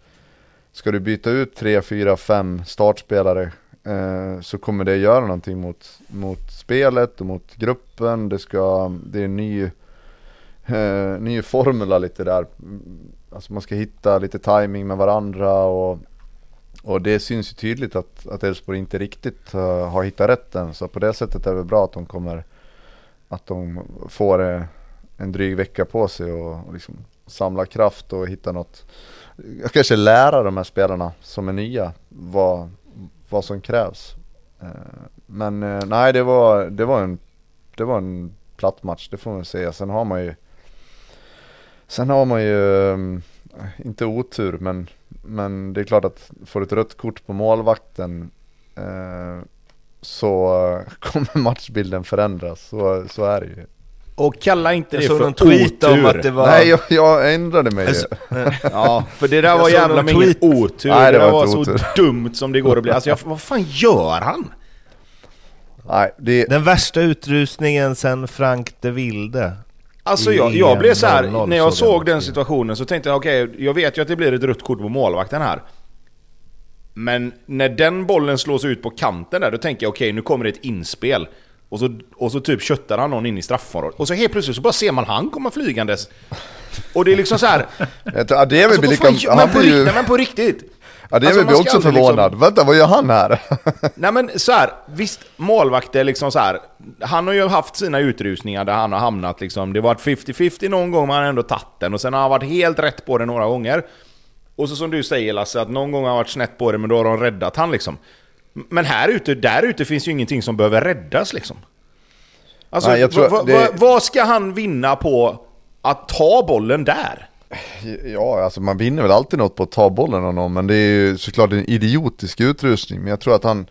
ska du byta ut tre, fyra, fem startspelare eh, så kommer det göra någonting mot, mot spelet och mot gruppen. Det, ska, det är en ny eh, ny formula lite där. Alltså man ska hitta lite timing med varandra och, och det syns ju tydligt att, att Elfsborg inte riktigt uh, har hittat rätten. Så på det sättet är det bra att de kommer, att de får eh, en dryg vecka på sig och, och liksom samla kraft och hitta något. Jag kanske lära de här spelarna som är nya vad, vad som krävs. Eh, men eh, nej, det var, det var en, det var en platt match, det får man säga. Sen har man ju Sen har man ju, ehm, inte otur men, men det är klart att får du ett rött kort på målvakten eh, så kommer matchbilden förändras, så, så är det ju. Och kalla inte Jag det för tweet otur. om att det var... Nej jag, jag ändrade mig Alltså, ju. Ja, för det där Jag var jävla med ingen tweet. otur. Nej, det, det var var så otur. dumt som det går att bli. Alltså jag, vad fan gör han? Nej, det, Den värsta utrusningen sen Frank de Wilde. Alltså jag, jag blev så här, 00 när jag såg den situationen så tänkte jag okej, jag vet ju att det blir ett rött kort på målvakten här. Men när den bollen slås ut på kanten där, då tänker jag okej, nu kommer det ett inspel. Och så, och så typ köttar han någon in i straffområdet. Och så helt plötsligt så bara ser man han komma flygandes. Och det är liksom så här. jag tror, Ademi alltså, blir vad fan lika, gör- men, på riktigt, ju, nej, men på riktigt. Ademi alltså, blir också aldrig förvånad. liksom- Vänta, vad gör han här? Nej men så här, visst målvakter liksom så här. Han har ju haft sina utrusningar där han har hamnat liksom. Det har varit 50-50 någon gång men han har ändå tagit den. Och sen har han varit helt rätt på det några gånger. Och så som du säger Lasse, att någon gång har han varit snett på det men då har de räddat han liksom. Men här ute, där ute finns ju ingenting som behöver räddas liksom. Alltså, Nej, tror det- vad ska han vinna på att ta bollen där? Ja, alltså man vinner väl alltid något på att ta bollen av någon, men det är ju såklart en idiotisk utrustning. Men jag tror att han,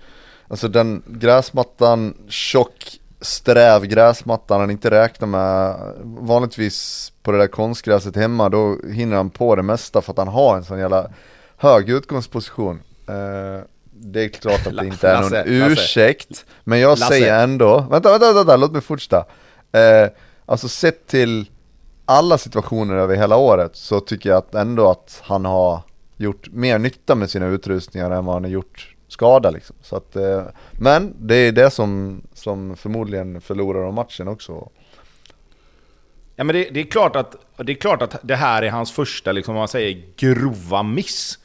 alltså den gräsmattan, tjock, sträv gräsmattan han inte räknar med, vanligtvis på det där konstgräset hemma, då hinner han på det mesta för att han har en sån jävla hög utgångsposition. Eh, det är klart att det inte är någon ursäkt. Men jag säger ändå, vänta, vänta, vänta, låt mig fortsätta. Eh, alltså sett till alla situationer över hela året så tycker jag att ändå att han har gjort mer nytta med sina utrustningar än vad han har gjort skada liksom. Så att, eh, men det är det som, som förmodligen förlorar om matchen också. Ja men det, det, är klart att, det är klart att det här är hans första, liksom, vad man säger, grova miss.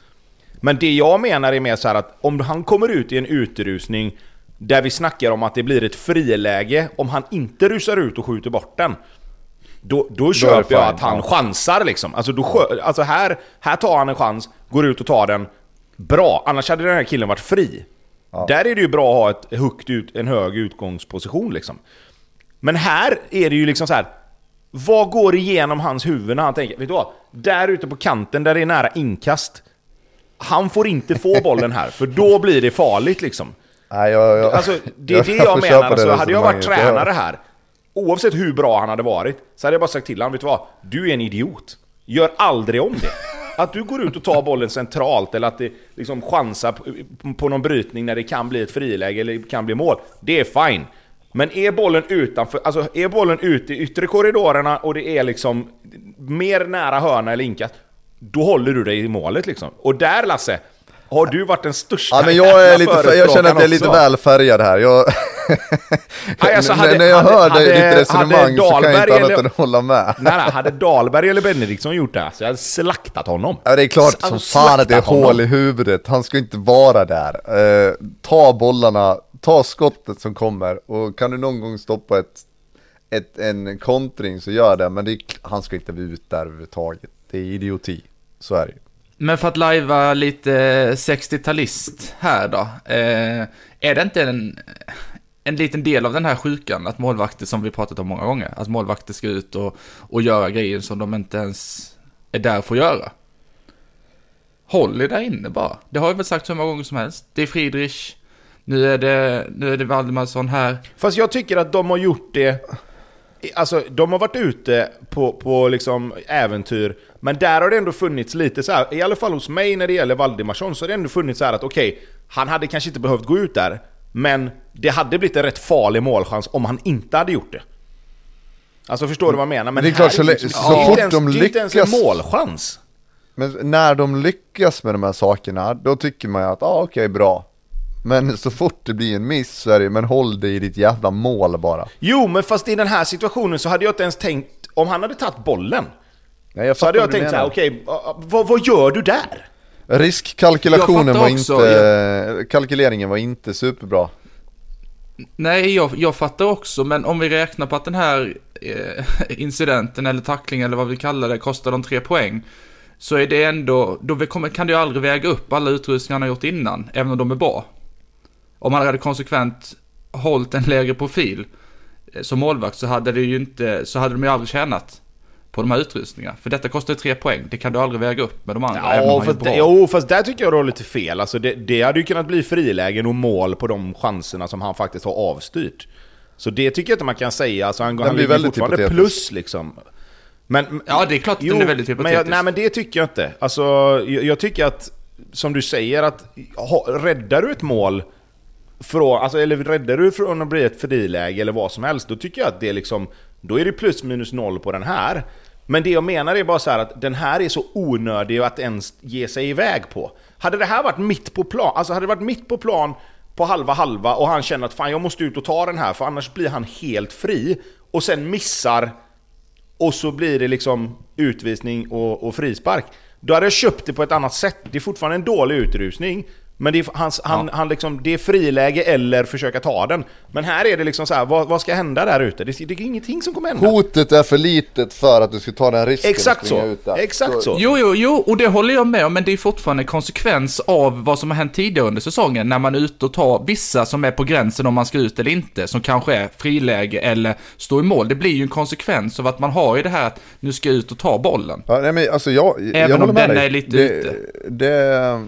Men det jag menar är mer så här att om han kommer ut i en utrusning där vi snackar om att det blir ett friläge, om han inte rusar ut och skjuter bort den. Då, då det köper jag att han ja. chansar liksom. Alltså, då, alltså här, här tar han en chans, går ut och tar den. Bra, annars hade den här killen varit fri. Ja. Där är det ju bra att ha ett högt ut, en hög utgångsposition liksom. Men här är det ju liksom så här. Vad går igenom hans huvud när han tänker, vet du vad? Där ute på kanten där det är nära inkast. Han får inte få bollen här, för då blir det farligt liksom. Nej, jag, jag, Alltså, det är det jag, får menar. Alltså, hade jag varit tränare här, oavsett hur bra han hade varit, så hade jag bara sagt till honom, vet du vad? Du är en idiot. Gör aldrig om det. Att du går ut och tar bollen centralt, eller att det liksom chansar på, på någon brytning när det kan bli ett friläge eller kan bli mål, det är fine. Men är bollen utanför, alltså är bollen ute i yttre korridorerna och det är liksom mer nära hörna eller inkast, då håller du dig i målet liksom. Och där Lasse, har du varit den största Ja men jag är lite, fär- jag känner att jag är lite förespråkaren väl färgad här. Jag, Nej, alltså, hade- när jag hade- hör hade- ditt resonemang så kan jag inte annat eller- än hålla med. Nej, nej, hade Dahlberg eller Benediktsson gjort det, så jag hade slaktat honom. Ja det är klart Alltså, som fan att det är honom. hål i huvudet, han ska inte vara där. Eh, ta bollarna, ta skottet som kommer och kan du någon gång stoppa ett, ett, en kontring så gör det, men det han ska inte vara ut där överhuvudtaget. Det är idioti, så är det. Men för att lajva lite 60-talist här då. Eh, är det inte en, en liten del av den här sjukan att målvakter, som vi pratat om många gånger, att målvakter ska ut och, och göra grejer som de inte ens är där för att göra? Håll er där inne bara. Det har jag väl sagt så många gånger som helst. Det är Friedrich, nu är det, nu är det Valdemarsson här. Fast jag tycker att de har gjort det... Alltså, de har varit ute på, på liksom äventyr, men där har det ändå funnits lite så här, i alla fall hos mig när det gäller Valdemarsson, så har det ändå funnits så här att okej, han hade kanske inte behövt gå ut där, men det hade blivit en rätt farlig målchans om han inte hade gjort det. Alltså förstår du vad jag menar? Men Det är klart, så här le- liksom- så är fort ens- de Det är inte ens en lyckas- målchans. Men när de lyckas med de här sakerna, då tycker man ju att, ah, okej bra. Men så fort det blir en miss så är det men håll dig i ditt jävla mål bara. Jo, men fast i den här situationen så hade jag inte ens tänkt, om han hade tagit bollen, Nej, jag så hade jag tänkt så här: menar. okej, vad, vad gör du där? Riskkalkylationen Jag var också, inte, kalkyleringen var inte superbra. Nej, jag, jag fattar också, men om vi räknar på att den här eh, incidenten eller tacklingen eller vad vi kallar det kostar de tre poäng. Så är det ändå, då kommer, kan det ju aldrig väga upp alla utrustningar han har gjort innan, även om de är bra. Om han hade konsekvent hållit en lägre profil eh, som målvakt så hade det ju inte, så hade de ju aldrig tjänat på de här utrustningarna. För detta kostar ju tre poäng, det kan du aldrig väga upp med de andra. Ja, fast, bra. det, jo, fast där tycker jag du har lite fel. Alltså det, det hade ju kunnat bli frilägen och mål på de chanserna som han faktiskt har avstyrt. Så det tycker jag inte man kan säga. Alltså han, Den han blir ligger väldigt fortfarande hypotetisk. plus liksom. Men, Ja, det är klart att den är väldigt men, jag, hypotetisk. nej, men det tycker jag inte. Alltså, jag, jag tycker att, som du säger, att ha, räddar du ett mål från, alltså, eller räddar du från att bli ett friläge eller vad som helst, då tycker jag att det är liksom, då är det plus minus noll på den här. Men det jag menar är bara så här att den här är så onödig att ens ge sig iväg på. Hade det här varit mitt på plan, alltså hade det varit mitt på plan på halva halva och han känner att fan jag måste ut och ta den här för annars blir han helt fri och sen missar och så blir det liksom utvisning och, och frispark. Då hade jag köpt det på ett annat sätt. Det är fortfarande en dålig utrusning men det är, hans, han, han liksom, det är friläge eller försöka ta den. Men här är det liksom så här, vad, vad ska hända där ute? Det, det är ingenting som kommer hända. Hotet är för litet för att du ska ta den risken Exakt att springa så. ut där. Exakt så. Jo, jo, jo, och det håller jag med om, men det är fortfarande en konsekvens av vad som har hänt tidigare under säsongen, när man är ute och tar vissa som är på gränsen om man ska ut eller inte, som kanske är friläge eller står i mål. Det blir ju en konsekvens av att man har ju det här att nu ska jag ut och ta bollen. Ja, nej, men alltså jag, Även jag om den är lite det, ute. Det,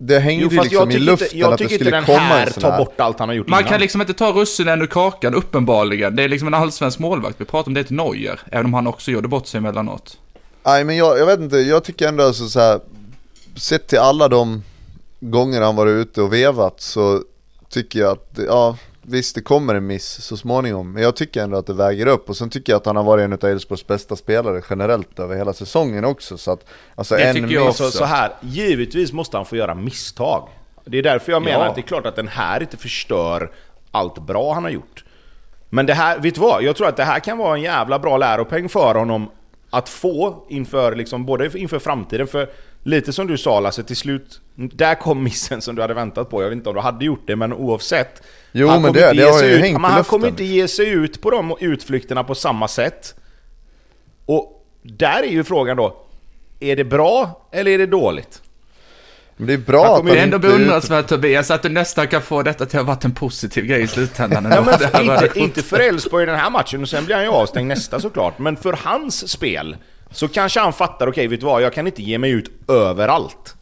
det hängde Jo, ju liksom jag i tycker luften inte, jag att det skulle den komma här en sån tar här. bort allt han har gjort Man innan. kan liksom inte ta russinen ur kakan, uppenbarligen. Det är liksom en allsvensk målvakt. Vi pratar om det till Neuer, även om han också gjorde bort sig emellanåt. Nej men jag, jag vet inte, jag tycker ändå alltså så här, sett till alla de gånger han varit ute och vevat så tycker jag att, ja visst det kommer en miss så småningom, men jag tycker ändå att det väger upp och sen tycker jag att han har varit en av Elfsborgs bästa spelare generellt över hela säsongen också så att, alltså Det en tycker jag miss, Så, så här, givetvis måste han få göra misstag. Det är därför jag menar Ja. att det är klart att den här inte förstör allt bra han har gjort. Men det här, vet du vad? Jag tror att det här kan vara en jävla bra läropeng för honom att få inför, liksom, både inför framtiden, för lite som du sa Lasse, till slut, där kom missen som du hade väntat på. Jag vet inte om du hade gjort det, men oavsett. Jo, han men kommer det- inte det ge har sig ju ut, hängt men han kommer inte ge sig ut på de utflykterna på samma sätt. Och där är ju frågan då, är det bra eller är det dåligt? Men det är bra att Det är ändå beundransvärt Tobias att du nästan kan få detta till att ha varit en positiv grej i slutändan. Ja, men inte, inte för Elfsborg i den här matchen, och sen blir han ju avstängd nästa såklart. Men för hans spel, så kanske han fattar, okej vet du vad, jag kan inte ge mig ut överallt.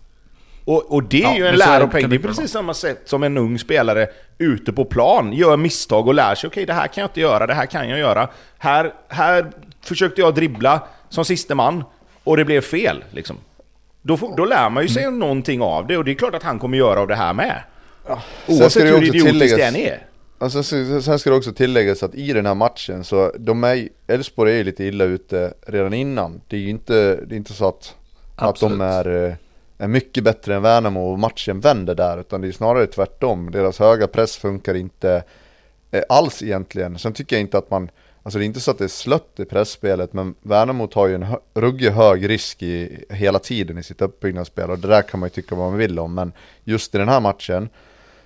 Och, och det är Ja, ju en läropeng, det är precis samma sätt som en ung spelare ute på plan gör misstag och lär sig, okej det här kan jag inte göra, det här kan jag göra. Här, här försökte jag dribbla som siste man, och det blev fel liksom. Då, får, då lär man ju sig Mm. någonting av det, och det är klart att han kommer göra av det här med. Sen Oavsett hur idiotiskt det än är. Alltså, sen ska det också tilläggas att i den här matchen så, de är, Elfsborg är ju lite illa ute redan innan. Det är ju inte, det är inte så att, att de är, eh, är mycket bättre än Värnamo och matchen vänder där, utan det är snarare tvärtom. Deras höga press funkar inte eh, alls egentligen. Sen tycker jag inte att man, alltså det är inte så att det är slött i pressspelet, men Värnamo tar ju en hö- ruggig hög risk i, hela tiden i sitt uppbyggnadsspel och det där kan man ju tycka vad man vill om, men just i den här matchen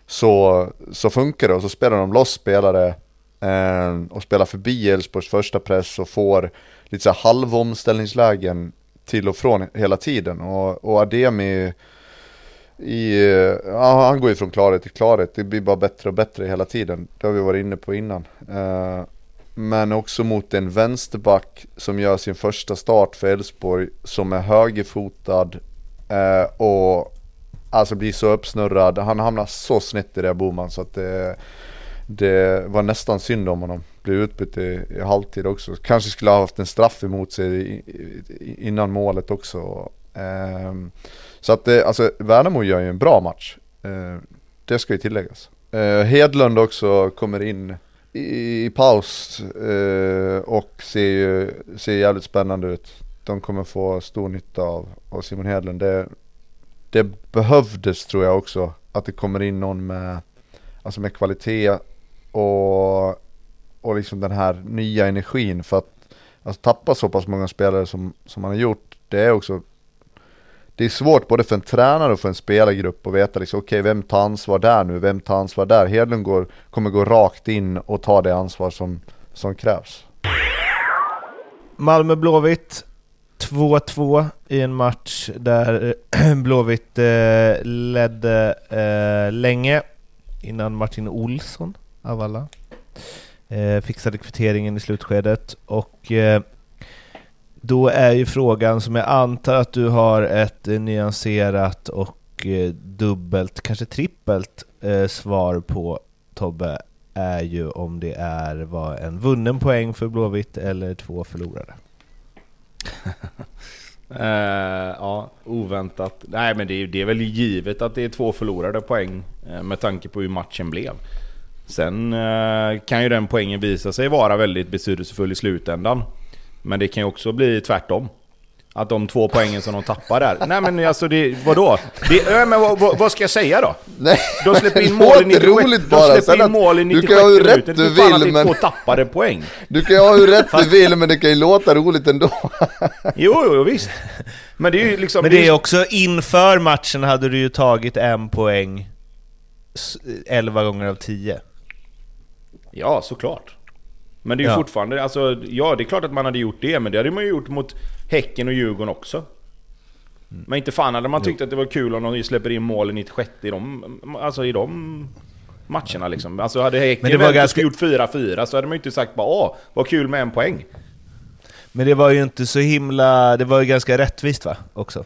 så, så funkar det och så spelar de loss spelare eh, och spelar förbi Elfsborgs första press och får lite så här halvomställningslägen till och från hela tiden och, och Ademi i, ja, han går ju från klarhet till klarhet, det blir bara bättre och bättre hela tiden. Det har vi varit inne på innan. Eh, men också mot en vänsterback som gör sin första start för Elfsborg som är högerfotad eh, och alltså blir så uppsnurrad. Han hamnar så snett i det här Boman så att det, det var nästan synd om honom. Blev utbytt i, i halvtid också. Kanske skulle ha haft en straff emot sig i, i, innan målet också. Ehm, så att det, alltså Värnamo gör ju en bra match. Eh, det ska ju tilläggas. Eh, Hedlund också kommer in i, i paus eh, och ser ju ser jävligt spännande ut. De kommer få stor nytta av, av Simon Hedlund. Det, det behövdes tror jag också att det kommer in någon med, alltså med kvalitet och, och liksom den här nya energin för att alltså, tappa så pass många spelare som, som man har gjort. Det är också det är svårt både för en tränare och för en spelargrupp att veta liksom, okej vem tar ansvar där nu, vem tar ansvar där? Hedlund går, kommer gå rakt in och ta det ansvar som, som krävs. Malmö-Blåvitt 2-2 i en match där Blåvitt eh, ledde eh, länge innan Martin Olsson av alla eh, fixade kvitteringen i slutskedet och eh, då är ju frågan som jag antar att du har ett eh, nyanserat och eh, dubbelt, kanske trippelt eh, svar på Tobbe är ju om det är var en vunnen poäng för Blåvitt eller två förlorade. Uh, eh, ja, oväntat. Nej men det är, det är väl givet att det är två förlorade poäng uh, med tanke på hur matchen blev. Sen eh, kan ju den poängen visa sig vara väldigt betydelsefull i slutändan. Men det kan ju också bli tvärtom. Att de två poängen som de tappar där. Nej men alltså det, vadå? Det, men vad, vad, vad ska jag säga då? Nej, De släpper in mål i låter 96, roligt de bara. släpper Sen in mål i du 96 kan ha hur rätt minuter. du fan att vill det är men två tappade poäng. du kan ju ha hur rätt du vill men det kan ju låta roligt ändå. Jo, jo, visst. Men det är ju liksom... Men det är också inför matchen hade du ju tagit en poäng s- 11 gånger av 10. Ja, såklart. Men det är ju Ja. fortfarande, alltså, ja det är klart att man hade gjort det, men det hade man ju gjort mot Häcken och Djurgården också. Men inte fan hade man tyckt att det var kul om de släpper in mål i 96 i de, alltså i de matcherna liksom. Alltså hade Häcken Men ganska- gjort 4-4 så hade man ju inte sagt bara åh, vad kul med en poäng. Men det var ju inte så himla... Det var ju ganska rättvist va? Också.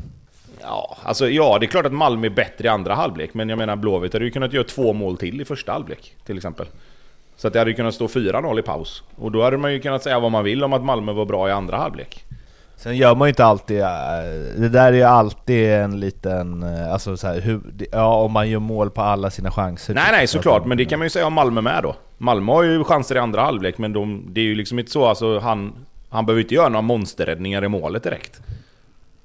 Ja, alltså ja, det är klart att Malmö är bättre i andra halvlek, men jag menar Blåvitt hade ju kunnat göra två mål till i första halvlek, till exempel. Så att det hade ju kunnat stå 4-0 i paus. Och då hade man ju kunnat säga vad man vill om att Malmö var bra i andra halvlek. Sen gör man ju inte alltid, äh, det där är ju alltid en liten, äh, alltså så här, hur, ja om man gör mål på alla sina chanser. Nej nej såklart, men det kan man ju säga om Malmö med då. Malmö har ju chanser i andra halvlek, men de, det är ju liksom inte så, alltså han, han behöver inte göra några monsterräddningar i målet direkt.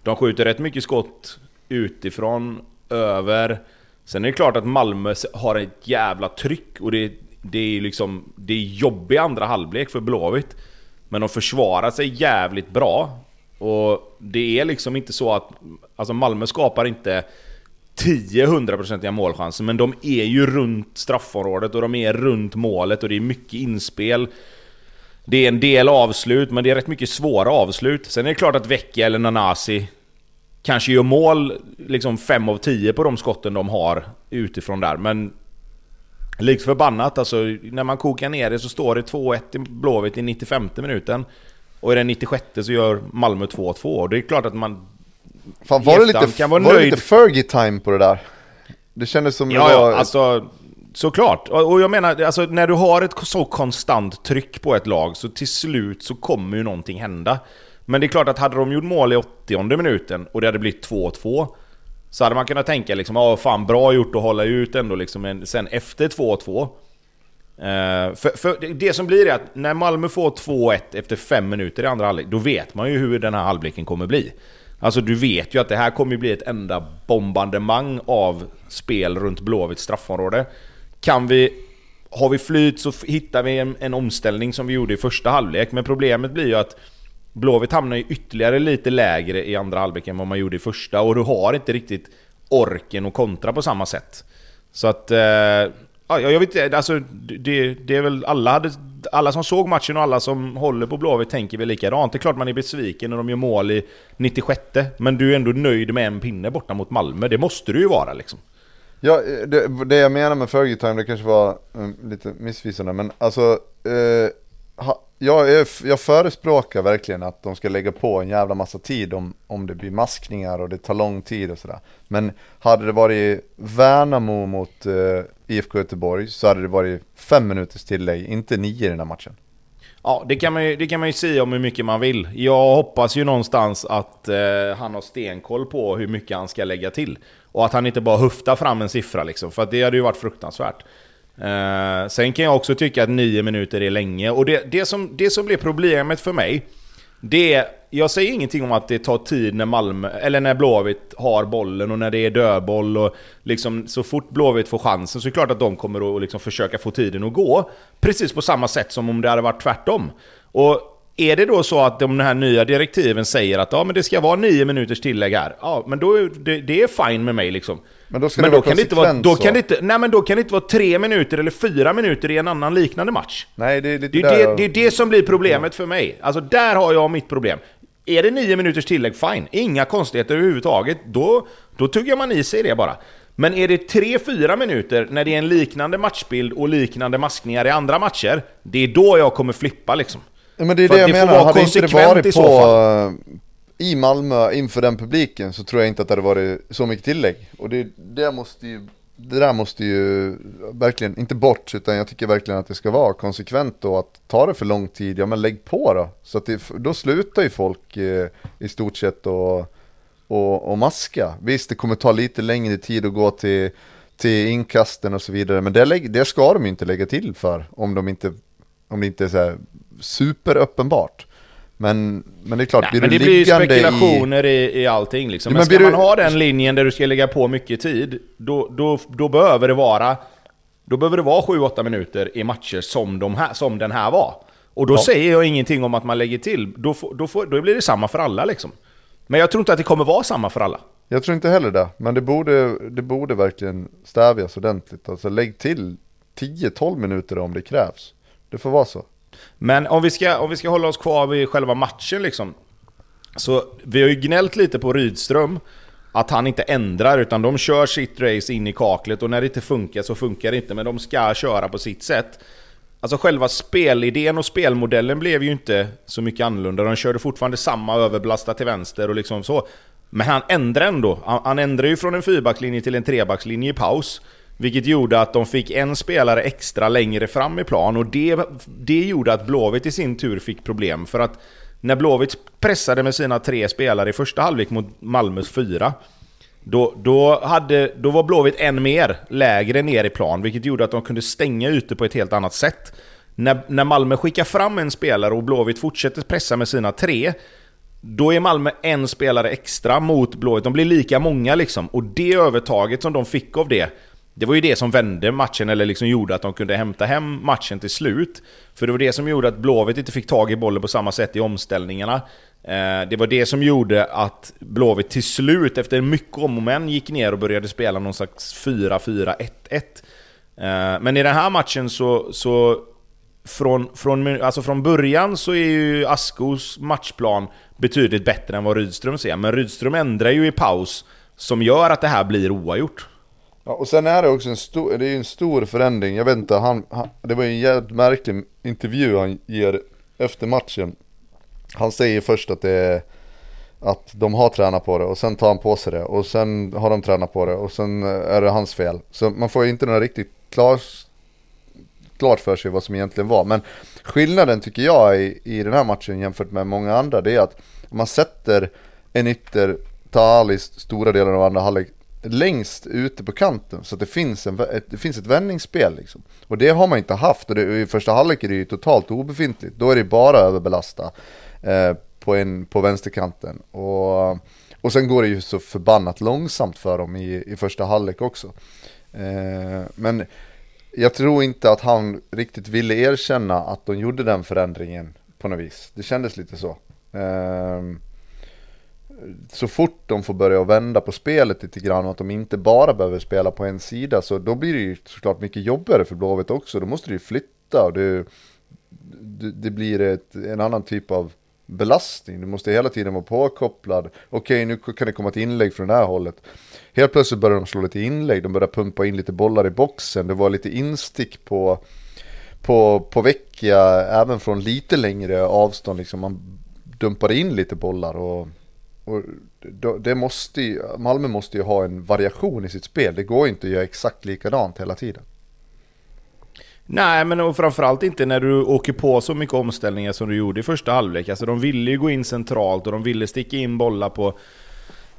De skjuter rätt mycket skott utifrån, över. Sen är det klart att Malmö har ett jävla tryck och det, det är liksom, det är jobbig andra halvlek för Blåvitt. Men de försvarar sig jävligt bra. Och det är liksom inte så att... Alltså Malmö skapar inte 10-100% målchanser, men de är ju runt straffområdet och de är runt målet och det är mycket inspel. Det är en del avslut, men det är rätt mycket svåra avslut. Sen är det klart att Vecchia eller Nanasi kanske gör mål liksom 5 av 10 på de skotten de har utifrån där, men... Likt förbannat alltså, när man kokar ner det så står det 2-1 i Blåvitt i 95 minuten. Och i den 96 så gör Malmö 2-2. Och det är klart att man... Fan var det lite, kan vara var det lite Fergie-time på det där? Det kändes som ja, det var... Ja, alltså... Såklart, och jag menar, alltså, när du har ett så konstant tryck på ett lag så till slut så kommer ju någonting hända. Men det är klart att hade de gjort mål i 80 minuten och det hade blivit 2-2 så hade man kunnat tänka liksom, ja fan bra gjort att hålla ut ändå liksom, men sen efter 2-2 Uh, eh, för, för, det som blir är att när Malmö får 2-1 efter 5 minuter i andra halvlek, då vet man ju hur den här halvleken kommer bli. Alltså du vet ju att det här kommer bli ett enda bombardemang av spel runt Blåvitts straffområde. Kan vi... Har vi flyt så hittar vi en, en omställning som vi gjorde i första halvlek, men problemet blir ju att Blåvitt hamnar ju ytterligare lite lägre i andra halvlek än vad man gjorde i första, och du har inte riktigt orken att kontra på samma sätt. Så att... Eh, Ja, jag vet inte, alltså, det, det är väl alla, hade, alla som såg matchen och alla som håller på Blåvitt tänker väl likadant. Det är klart man är besviken när de gör mål i 96 men du är ändå nöjd med en pinne borta mot Malmö. Det måste du ju vara liksom. Ja, det, det jag menar med Fergie Time, det kanske var um, lite missvisande, men alltså Eh, ha, jag, är, jag förespråkar verkligen att de ska lägga på en jävla massa tid om, om det blir maskningar och det tar lång tid och sådär. Men hade det varit Värnamo mot eh, uh, IFK Göteborg så hade det varit fem minuters tillägg, inte nio i den här matchen. Ja, det kan, man ju, det kan man ju säga om hur mycket man vill. Jag hoppas ju någonstans att eh, han har stenkoll på hur mycket han ska lägga till. Och att han inte bara höftar fram en siffra liksom, för det hade ju varit fruktansvärt. Eh, sen kan jag också tycka att nio minuter är länge. Och det, det, som, det som blir problemet för mig, det är... Jag säger ingenting om att det tar tid när Malmö, eller när Blåvitt har bollen och när det är dödboll och liksom så fort Blåvitt får chansen så är det klart att de kommer att liksom försöka få tiden att gå. Precis på samma sätt som om det hade varit tvärtom. Och är det då så att de här nya direktiven säger att ja, men det ska vara nio minuters tillägg här, ja, men då är det, det är fine med mig liksom. Men då men det då kan det inte vara, då kan det inte, Nej men då kan det inte vara tre minuter eller fyra minuter i en annan liknande match. Nej, det är lite det, är det, det, är det som blir problemet för mig. Alltså där har jag mitt problem. Är det nio minuters tillägg, fine. Inga konstigheter överhuvudtaget. Då, då tuggar man i sig det bara. Men är det 3-4 minuter när det är en liknande matchbild och liknande maskningar i andra matcher, det är då jag kommer flippa liksom. Ja, men det är För det jag det menar, hade inte det varit på, i Malmö inför den publiken så tror jag inte att det hade varit så mycket tillägg. Och det, det, måste ju, det där måste ju verkligen, inte bort, utan jag tycker verkligen att det ska vara konsekvent då att ta det för lång tid, ja men lägg på då. Så att det, då slutar ju folk eh, i stort sett och, och, och maska. Visst, det kommer ta lite längre tid att gå till, till inkasten och så vidare, men det, det ska de ju inte lägga till för om de inte, om det inte är så här superuppenbart. Men, men det är klart, Nej, blir men det blir ju spekulationer i, i, i allting liksom. Men, men ska man ha den linjen där du ska lägga på mycket tid, då, då, då behöver det vara då behöver det vara 7-8 minuter i matcher som, de här, som den här var. Och då ja. säger jag ingenting om att man lägger till, då, då, får, då blir det samma för alla liksom. Men jag tror inte att det kommer vara samma för alla. Jag tror inte heller det, men det borde, det borde verkligen stävjas ordentligt. Alltså lägg till 10-12 minuter om det krävs. Det får vara så. Men om vi, ska, om vi ska hålla oss kvar vid själva matchen liksom. Så vi har ju gnällt lite på Rydström. Att han inte ändrar utan de kör sitt race in i kaklet och när det inte funkar så funkar det inte. Men de ska köra på sitt sätt. Alltså själva spelidén och spelmodellen blev ju inte så mycket annorlunda. De körde fortfarande samma överblasta till vänster och liksom så. Men han ändrar ändå. Han, han ändrar ju från en fyrbackslinje till en trebackslinje i paus. Vilket gjorde att de fick en spelare extra längre fram i plan och det, det gjorde att Blåvitt i sin tur fick problem för att när Blåvitt pressade med sina tre spelare i första halvlek mot Malmös fyra, då, då, hade, då var Blåvitt än mer lägre ner i plan, vilket gjorde att de kunde stänga ute på ett helt annat sätt. När, när Malmö skickar fram en spelare och Blåvitt fortsätter pressa med sina tre, då är Malmö en spelare extra mot Blåvitt. De blir lika många liksom. Och det övertaget som de fick av det, det var ju det som vände matchen, eller liksom gjorde att de kunde hämta hem matchen till slut. För det var det som gjorde att Blåvitt inte fick tag i bollen på samma sätt i omställningarna. Eh, det var det som gjorde att Blåvitt till slut, efter mycket om och men, gick ner och började spela någon slags 4-4-1-1. Eh, men i den här matchen så, så från, från, alltså från början så är ju Askos matchplan betydligt bättre än vad Rydström ser. Men Rydström ändrar ju i paus som gör att det här blir oavgjort. Ja, och sen är det också en stor, det är en stor förändring. Jag vet inte, han, han, det var en jävligt märklig intervju han ger efter matchen. Han säger först att det är att de har tränat på det och sen tar han på sig det och sen har de tränat på det och sen är det hans fel. Så man får ju inte några riktigt klar, klart för sig vad som egentligen var. Men skillnaden tycker jag i, i den här matchen jämfört med många andra det är att man sätter en ytter, Talis stora delar av andra halvlek längst ute på kanten så att det finns, en, ett, det finns ett vändningsspel liksom. Och det har man inte haft och det, i första halvlek är det ju totalt obefintligt. Då är det bara överbelasta eh, på, en, på vänsterkanten. Och, och sen går det ju så förbannat långsamt för dem i, i första halvlek också. Eh, men jag tror inte att han riktigt ville erkänna att de gjorde den förändringen på något vis. Det kändes lite så. Eh, så fort de får börja vända på spelet lite grann och att de inte bara behöver spela på en sida så då blir det ju såklart mycket jobbigare för Blåvitt också. Då måste du ju flytta och det, det, blir ett, en annan typ av belastning. Du måste hela tiden vara påkopplad. Okej, nu kan det komma ett inlägg från det här hållet. Helt plötsligt börjar de slå lite inlägg, de börjar pumpa in lite bollar i boxen. Det var lite instick på, på, på vecka, även från lite längre avstånd. Liksom man dumpade in lite bollar och och det måste ju, Malmö måste ju ha en variation i sitt spel. Det går inte att göra exakt likadant hela tiden. Nej, men och framförallt inte när du åker på så mycket omställningar som du gjorde i första halvlek. Alltså de ville ju gå in centralt och de ville sticka in bollar på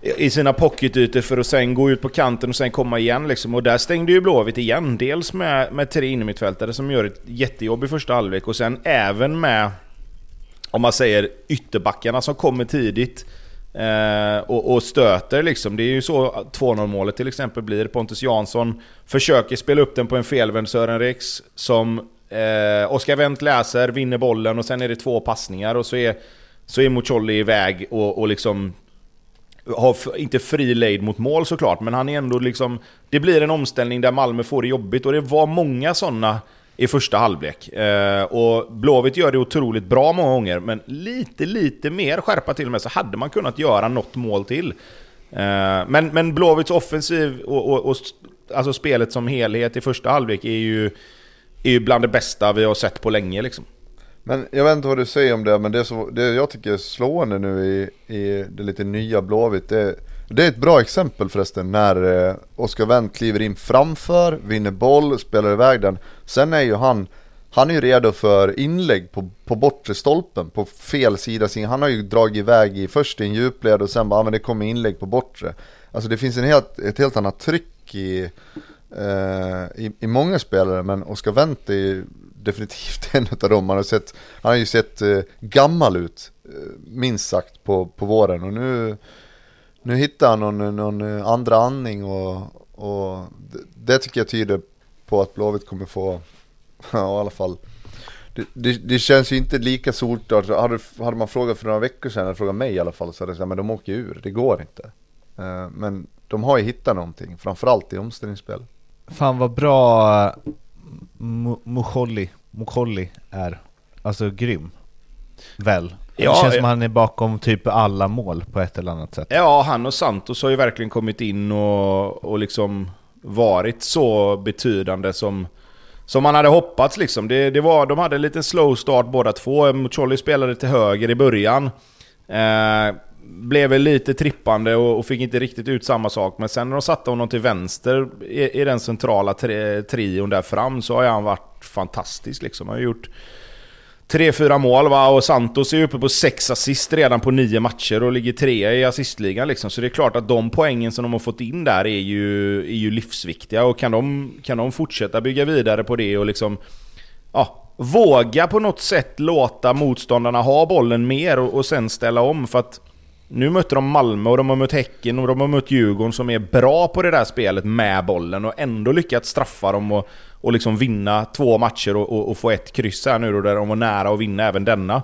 i sina pocketytor för att sen gå ut på kanten och sen komma igen liksom. Och där stängde ju Blåvitt igen. Dels med, med tre innermittfältare som gör ett jättejobb i första halvlek och sen även med, om man säger ytterbackarna som kommer tidigt. Eh, och, och, stöter liksom. Det är ju så 2-0 målet till exempel blir. Pontus Jansson försöker spela upp den på en felvänd Sören Rex som eh, Oskar Wendt läser, vinner bollen och sen är det två passningar och så är, så är Mucolli iväg och, och liksom har inte fri lejd mot mål såklart, men han är ändå liksom... Det blir en omställning där Malmö får det jobbigt och det var många sådana i första halvlek. Eh, och Blåvitt gör det otroligt bra många gånger, men lite, lite mer skärpa till och med så hade man kunnat göra något mål till. Eh, men, men Blåvitts offensiv och, och, och, alltså spelet som helhet i första halvlek är ju, är ju bland det bästa vi har sett på länge liksom. Men jag vet inte vad du säger om det, men det, så, det jag tycker är slående nu i, i det lite nya Blåvitt, det, det är ett bra exempel förresten när eh, Oskar Wendt kliver in framför, vinner boll, spelar iväg den. Sen är ju han, han är ju redo för inlägg på, på bortre stolpen, på fel sida. Han har ju dragit iväg i först i en djupled och sen bara, ah, men det kommer inlägg på bortre. Alltså det finns en helt, ett helt annat tryck i, eh, i, i, många spelare, men Oskar Wendt är ju definitivt en av dem. Han har, sett, han har ju sett eh, gammal ut, eh, minst sagt, på, på våren och nu nu hittar han någon, någon andra andning och, och det, det tycker jag tyder på att Blåvitt kommer få, ja, i alla fall det, det, det, känns ju inte lika solklart. Hade, hade man frågat för några veckor sedan, eller frågat mig i alla fall, så hade jag sagt men de åker ur, det går inte. Eh, men de har ju hittat någonting, framförallt i omställningsspel. Fan vad bra eh, Mukolli är. Alltså grym. Väl? Ja, det känns som han är bakom typ alla mål på ett eller annat sätt. Ja, han och Santos har ju verkligen kommit in och, och liksom varit så betydande som, som man hade hoppats liksom. Det, det var, de hade en liten slow start båda två. Mucolli spelade till höger i början. Eh, blev väl lite trippande och, och, fick inte riktigt ut samma sak. Men sen när de satte honom till vänster i, i den centrala tri, trion där fram så har han varit fantastisk liksom. Han har gjort 3-4 mål va, och Santos är uppe på 6 assist redan på 9 matcher och ligger trea i assistligan liksom. Så det är klart att de poängen som de har fått in där är ju, är ju livsviktiga. Och kan de, kan de fortsätta bygga vidare på det och liksom... Ja, våga på något sätt låta motståndarna ha bollen mer och, och sen ställa om? För att... Nu mötte de Malmö och de har mött Häcken och de har mött Djurgården som är bra på det där spelet med bollen och ändå lyckats straffa dem och och liksom vinna två matcher och, och, och, få ett kryss här nu då, där de var nära att vinna även denna.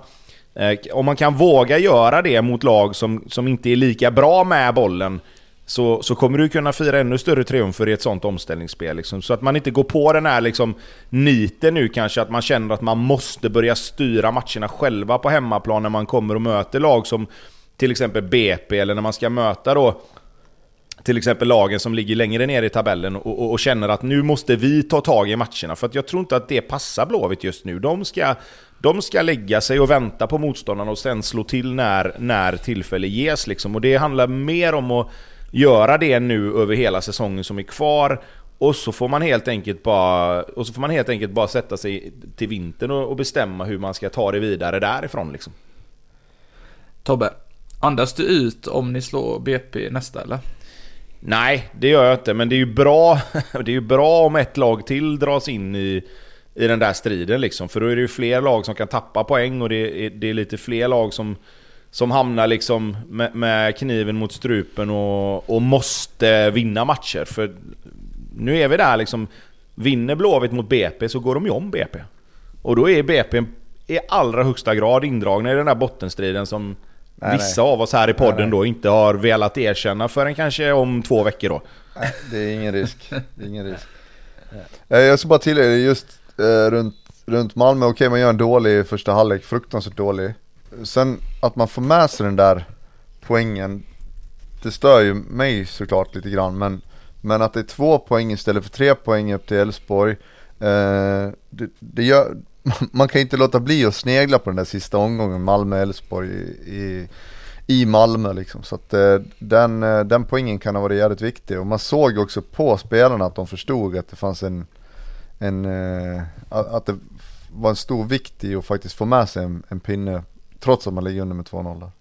Eh, om man kan våga göra det mot lag som, som inte är lika bra med bollen så, så kommer du kunna fira ännu större triumfer i ett sånt omställningsspel. Liksom. Så att man inte går på den här liksom, niten nu kanske, att man känner att man måste börja styra matcherna själva på hemmaplan när man kommer och möter lag som till exempel BP, eller när man ska möta då till exempel lagen som ligger längre ner i tabellen och, och, och, känner att nu måste vi ta tag i matcherna. För att jag tror inte att det passar Blåvitt just nu. De ska, de ska lägga sig och vänta på motståndarna och sen slå till när, när tillfälle ges. Liksom. Och det handlar mer om att göra det nu över hela säsongen som är kvar. Och så får man helt enkelt bara, och så får man helt enkelt bara sätta sig till vintern och, och bestämma hur man ska ta det vidare därifrån. Liksom. Tobbe, andas du ut om ni slår BP nästa eller? Nej, det gör jag inte. Men det är ju bra, det är ju bra om ett lag till dras in i, i den där striden. Liksom. För då är det ju fler lag som kan tappa poäng och det är, det är lite fler lag som, som hamnar liksom med, med kniven mot strupen och, och måste vinna matcher. För nu är vi där liksom. Vinner Blåvitt mot BP så går de ju om BP. Och då är BP i allra högsta grad indragna i den där bottenstriden som Nej, Vissa nej. av oss här i podden nej, då inte har velat erkänna förrän kanske om två veckor då. Nej, det är ingen risk. Det är ingen risk. Eh, jag ska bara tillägga just eh, runt, runt Malmö, okej okay, man gör en dålig första halvlek, fruktansvärt dålig. Sen att man får med sig den där poängen, det stör ju mig såklart lite grann men, men att det är två poäng istället för tre poäng upp till Elfsborg, eh, det, det gör, man kan inte låta bli att snegla på den där sista omgången Malmö-Elfsborg i, i, i, Malmö liksom. Så att eh, den, eh, den poängen kan ha varit jävligt viktig och man såg också på spelarna att de förstod att det fanns en, en eh, att det var en stor vikt i att faktiskt få med sig en, en pinne trots att man ligger under med 2-0 där.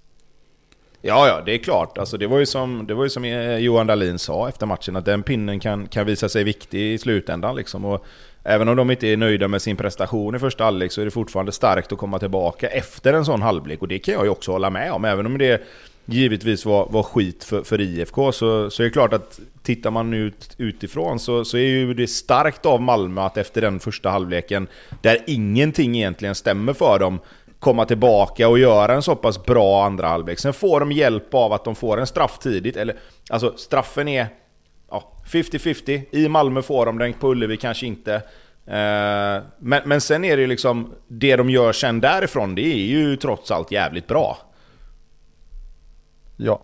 Ja, ja, det är klart. Alltså, det, var ju som, det var ju som Johan Dahlin sa efter matchen, att den pinnen kan, kan visa sig viktig i slutändan. Liksom. Och Även om de inte är nöjda med sin prestation i första halvlek så är det fortfarande starkt att komma tillbaka efter en sån halvlek. Och det kan jag ju också hålla med om. Även om det givetvis var, var skit för, för IFK så, så är det klart att tittar man ut utifrån så, så är ju det starkt av Malmö att efter den första halvleken, där ingenting egentligen stämmer för dem, komma tillbaka och göra en så pass bra andra halvlek. Sen får de hjälp av att de får en straff tidigt. Eller, alltså straffen är ja, 50-50. I Malmö får de den, på Ullevi kanske inte. Eh, men, men sen är det liksom, det de gör sen därifrån, det är ju trots allt jävligt bra. Ja.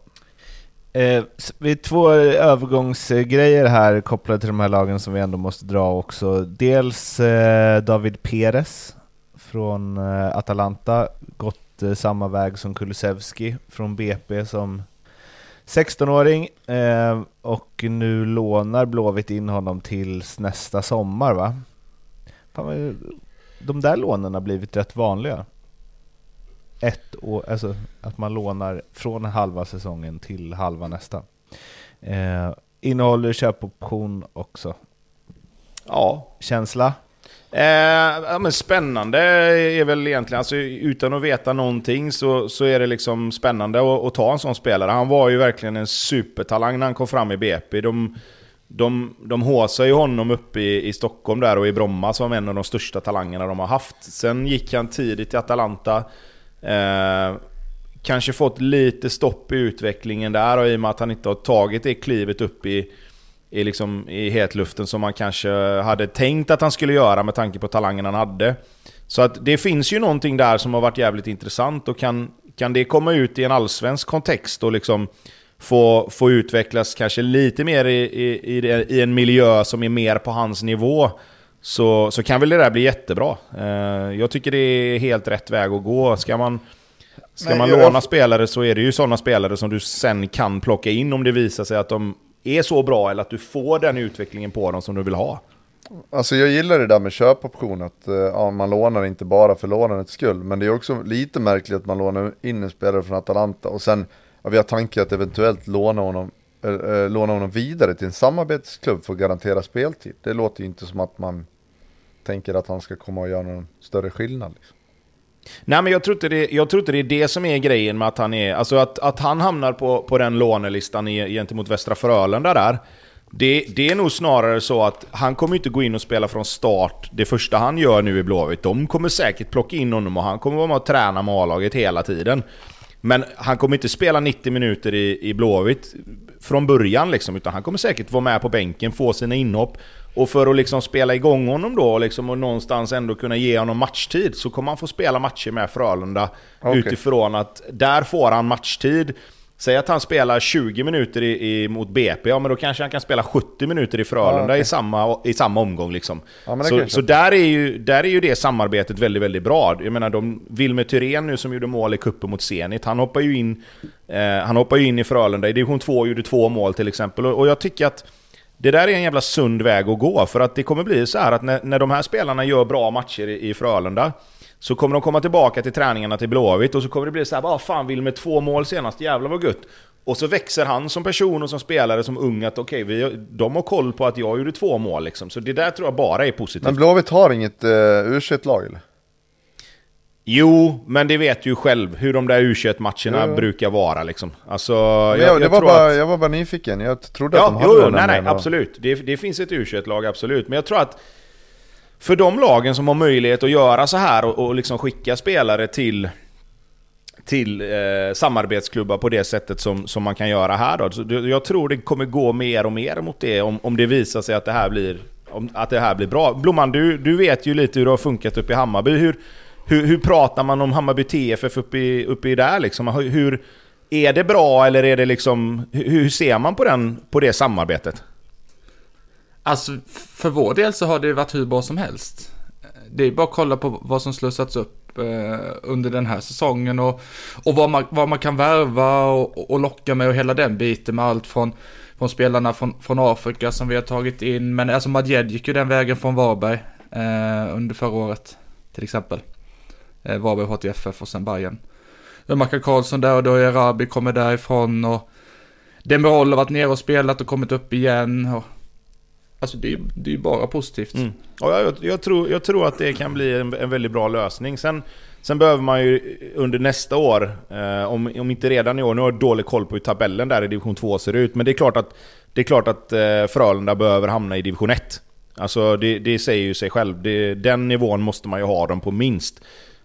Eh, vi har två eh, övergångsgrejer här kopplade till de här lagen som vi ändå måste dra också. Dels eh, David Perez från eh, Atalanta, gått eh, samma väg som Kulusevski från BP som 16-åring eh, och nu lånar Blåvitt in honom tills nästa sommar va? Fan, de där lånen har blivit rätt vanliga. Ett år, alltså att man lånar från halva säsongen till halva nästa. Eh, innehåller köpoption också. Ja. Känsla? Eh, ja, men spännande är väl egentligen, alltså, utan att veta någonting så, så är det liksom spännande att, att, ta en sån spelare. Han var ju verkligen en supertalang när han kom fram i BP. De, de, de håsar ju honom uppe i, i Stockholm där och i Bromma som en av de största talangerna de har haft. Sen gick han tidigt till Atalanta. Eh, kanske fått lite stopp i utvecklingen där och i och med att han inte har tagit det klivet upp i i, liksom, i hetluften som man kanske hade tänkt att han skulle göra med tanke på talangen han hade. Så att det finns ju någonting där som har varit jävligt intressant och kan, kan det komma ut i en allsvensk kontext och liksom få, få utvecklas kanske lite mer i, i, i, en miljö som är mer på hans nivå så, så kan väl det där bli jättebra. Eh, jag tycker det är helt rätt väg att gå. Ska man, ska man låna spelare så är det ju sådana spelare som du sen kan plocka in om det visar sig att de är så bra eller att du får den utvecklingen på dem som du vill ha. Alltså jag gillar det där med köpoption, att eh, ja, man lånar inte bara för lånandets skull. Men det är också lite märkligt att man lånar in en spelare från Atalanta och sen ja, vi har tanken att eventuellt låna honom, äh, låna honom vidare till en samarbetsklubb för att garantera speltid. Det låter ju inte som att man tänker att han ska komma och göra någon större skillnad. Liksom. Nej men jag tror, inte det, jag tror inte det är det som är grejen med att han är... Alltså att, att han hamnar på, på den lånelistan i, gentemot Västra Frölunda där. Det, det är nog snarare så att han kommer inte gå in och spela från start det första han gör nu i Blåvitt. De kommer säkert plocka in honom och han kommer vara med och träna med A-laget hela tiden. Men han kommer inte spela 90 minuter i, i Blåvitt från början liksom, utan han kommer säkert vara med på bänken, få sina inhopp. Och för att liksom spela igång honom då liksom, och någonstans ändå kunna ge honom matchtid så kommer han få spela matcher med Frölunda okay. utifrån att där får han matchtid. Säg att han spelar 20 minuter i, i, mot BP, ja men då kanske han kan spela 70 minuter i Frölunda ja, okay. i, samma, i samma omgång. Liksom. Ja, så så där, är ju, där är ju det samarbetet väldigt, väldigt bra. Jag menar, de, Wilmer Thyrén nu som gjorde mål i kuppen mot Zenit, han hoppar ju in, eh, han hoppar ju in i Frölunda. I division 2 gjorde två mål till exempel. Och, och jag tycker att det där är en jävla sund väg att gå, för att det kommer bli så här att när, när de här spelarna gör bra matcher i, i Frölunda, så kommer de komma tillbaka till träningarna till Blåvitt och så kommer det bli så här, bara fan vill med två mål senast, jävlar vad gött. Och så växer han som person och som spelare, som ung, att okej, okay, de har koll på att jag gjorde två mål liksom. Så det där tror jag bara är positivt. Men Blåvitt har inget eh, uh, u lag eller? Jo, men det vet ju själv hur de där U21-matcherna ja. brukar vara liksom. Alltså, jag, jag, jag, var bara, att... jag var bara nyfiken, jag trodde ja, att de hade jo, nej, nej, absolut. Det, det finns ett U21-lag, absolut. Men jag tror att för de lagen som har möjlighet att göra så här och, och liksom skicka spelare till till eh, samarbetsklubbar på det sättet som, som man kan göra här då. Så jag tror det kommer gå mer och mer mot det om, om det visar sig att det här blir, om, att det här blir bra. Blomman, du, du vet ju lite hur det har funkat uppe i Hammarby. Hur, hur, hur pratar man om Hammarby TFF uppe i, uppe i där liksom? Hur, är det bra eller är det liksom... Hur, hur ser man på, den, på det samarbetet? Alltså, för vår del så har det varit hur bra som helst. Det är bara att kolla på vad som slussats upp eh, under den här säsongen och, och vad, man, vad man kan värva och, och locka med och hela den biten med allt från, från spelarna från, från Afrika som vi har tagit in. Men alltså Madjed gick ju den vägen från Varberg eh, under förra året till exempel. Eh, Varberg, HTFF och sen Bayern. Mackan Karlsson där och då är Rabi kommer därifrån och Demirol har varit nere och spelat och kommit upp igen. Och, alltså det är ju bara positivt. Mm. Och jag, jag, tror, jag tror att det kan bli en, en väldigt bra lösning. Sen, sen behöver man ju under nästa år, eh, om, om inte redan i år, nu har jag dålig koll på hur tabellen där i division 2 ser ut, men det är klart att, det är klart att eh, Frölunda behöver hamna i division 1. Alltså det, det säger ju sig själv. Det, den nivån måste man ju ha dem på minst.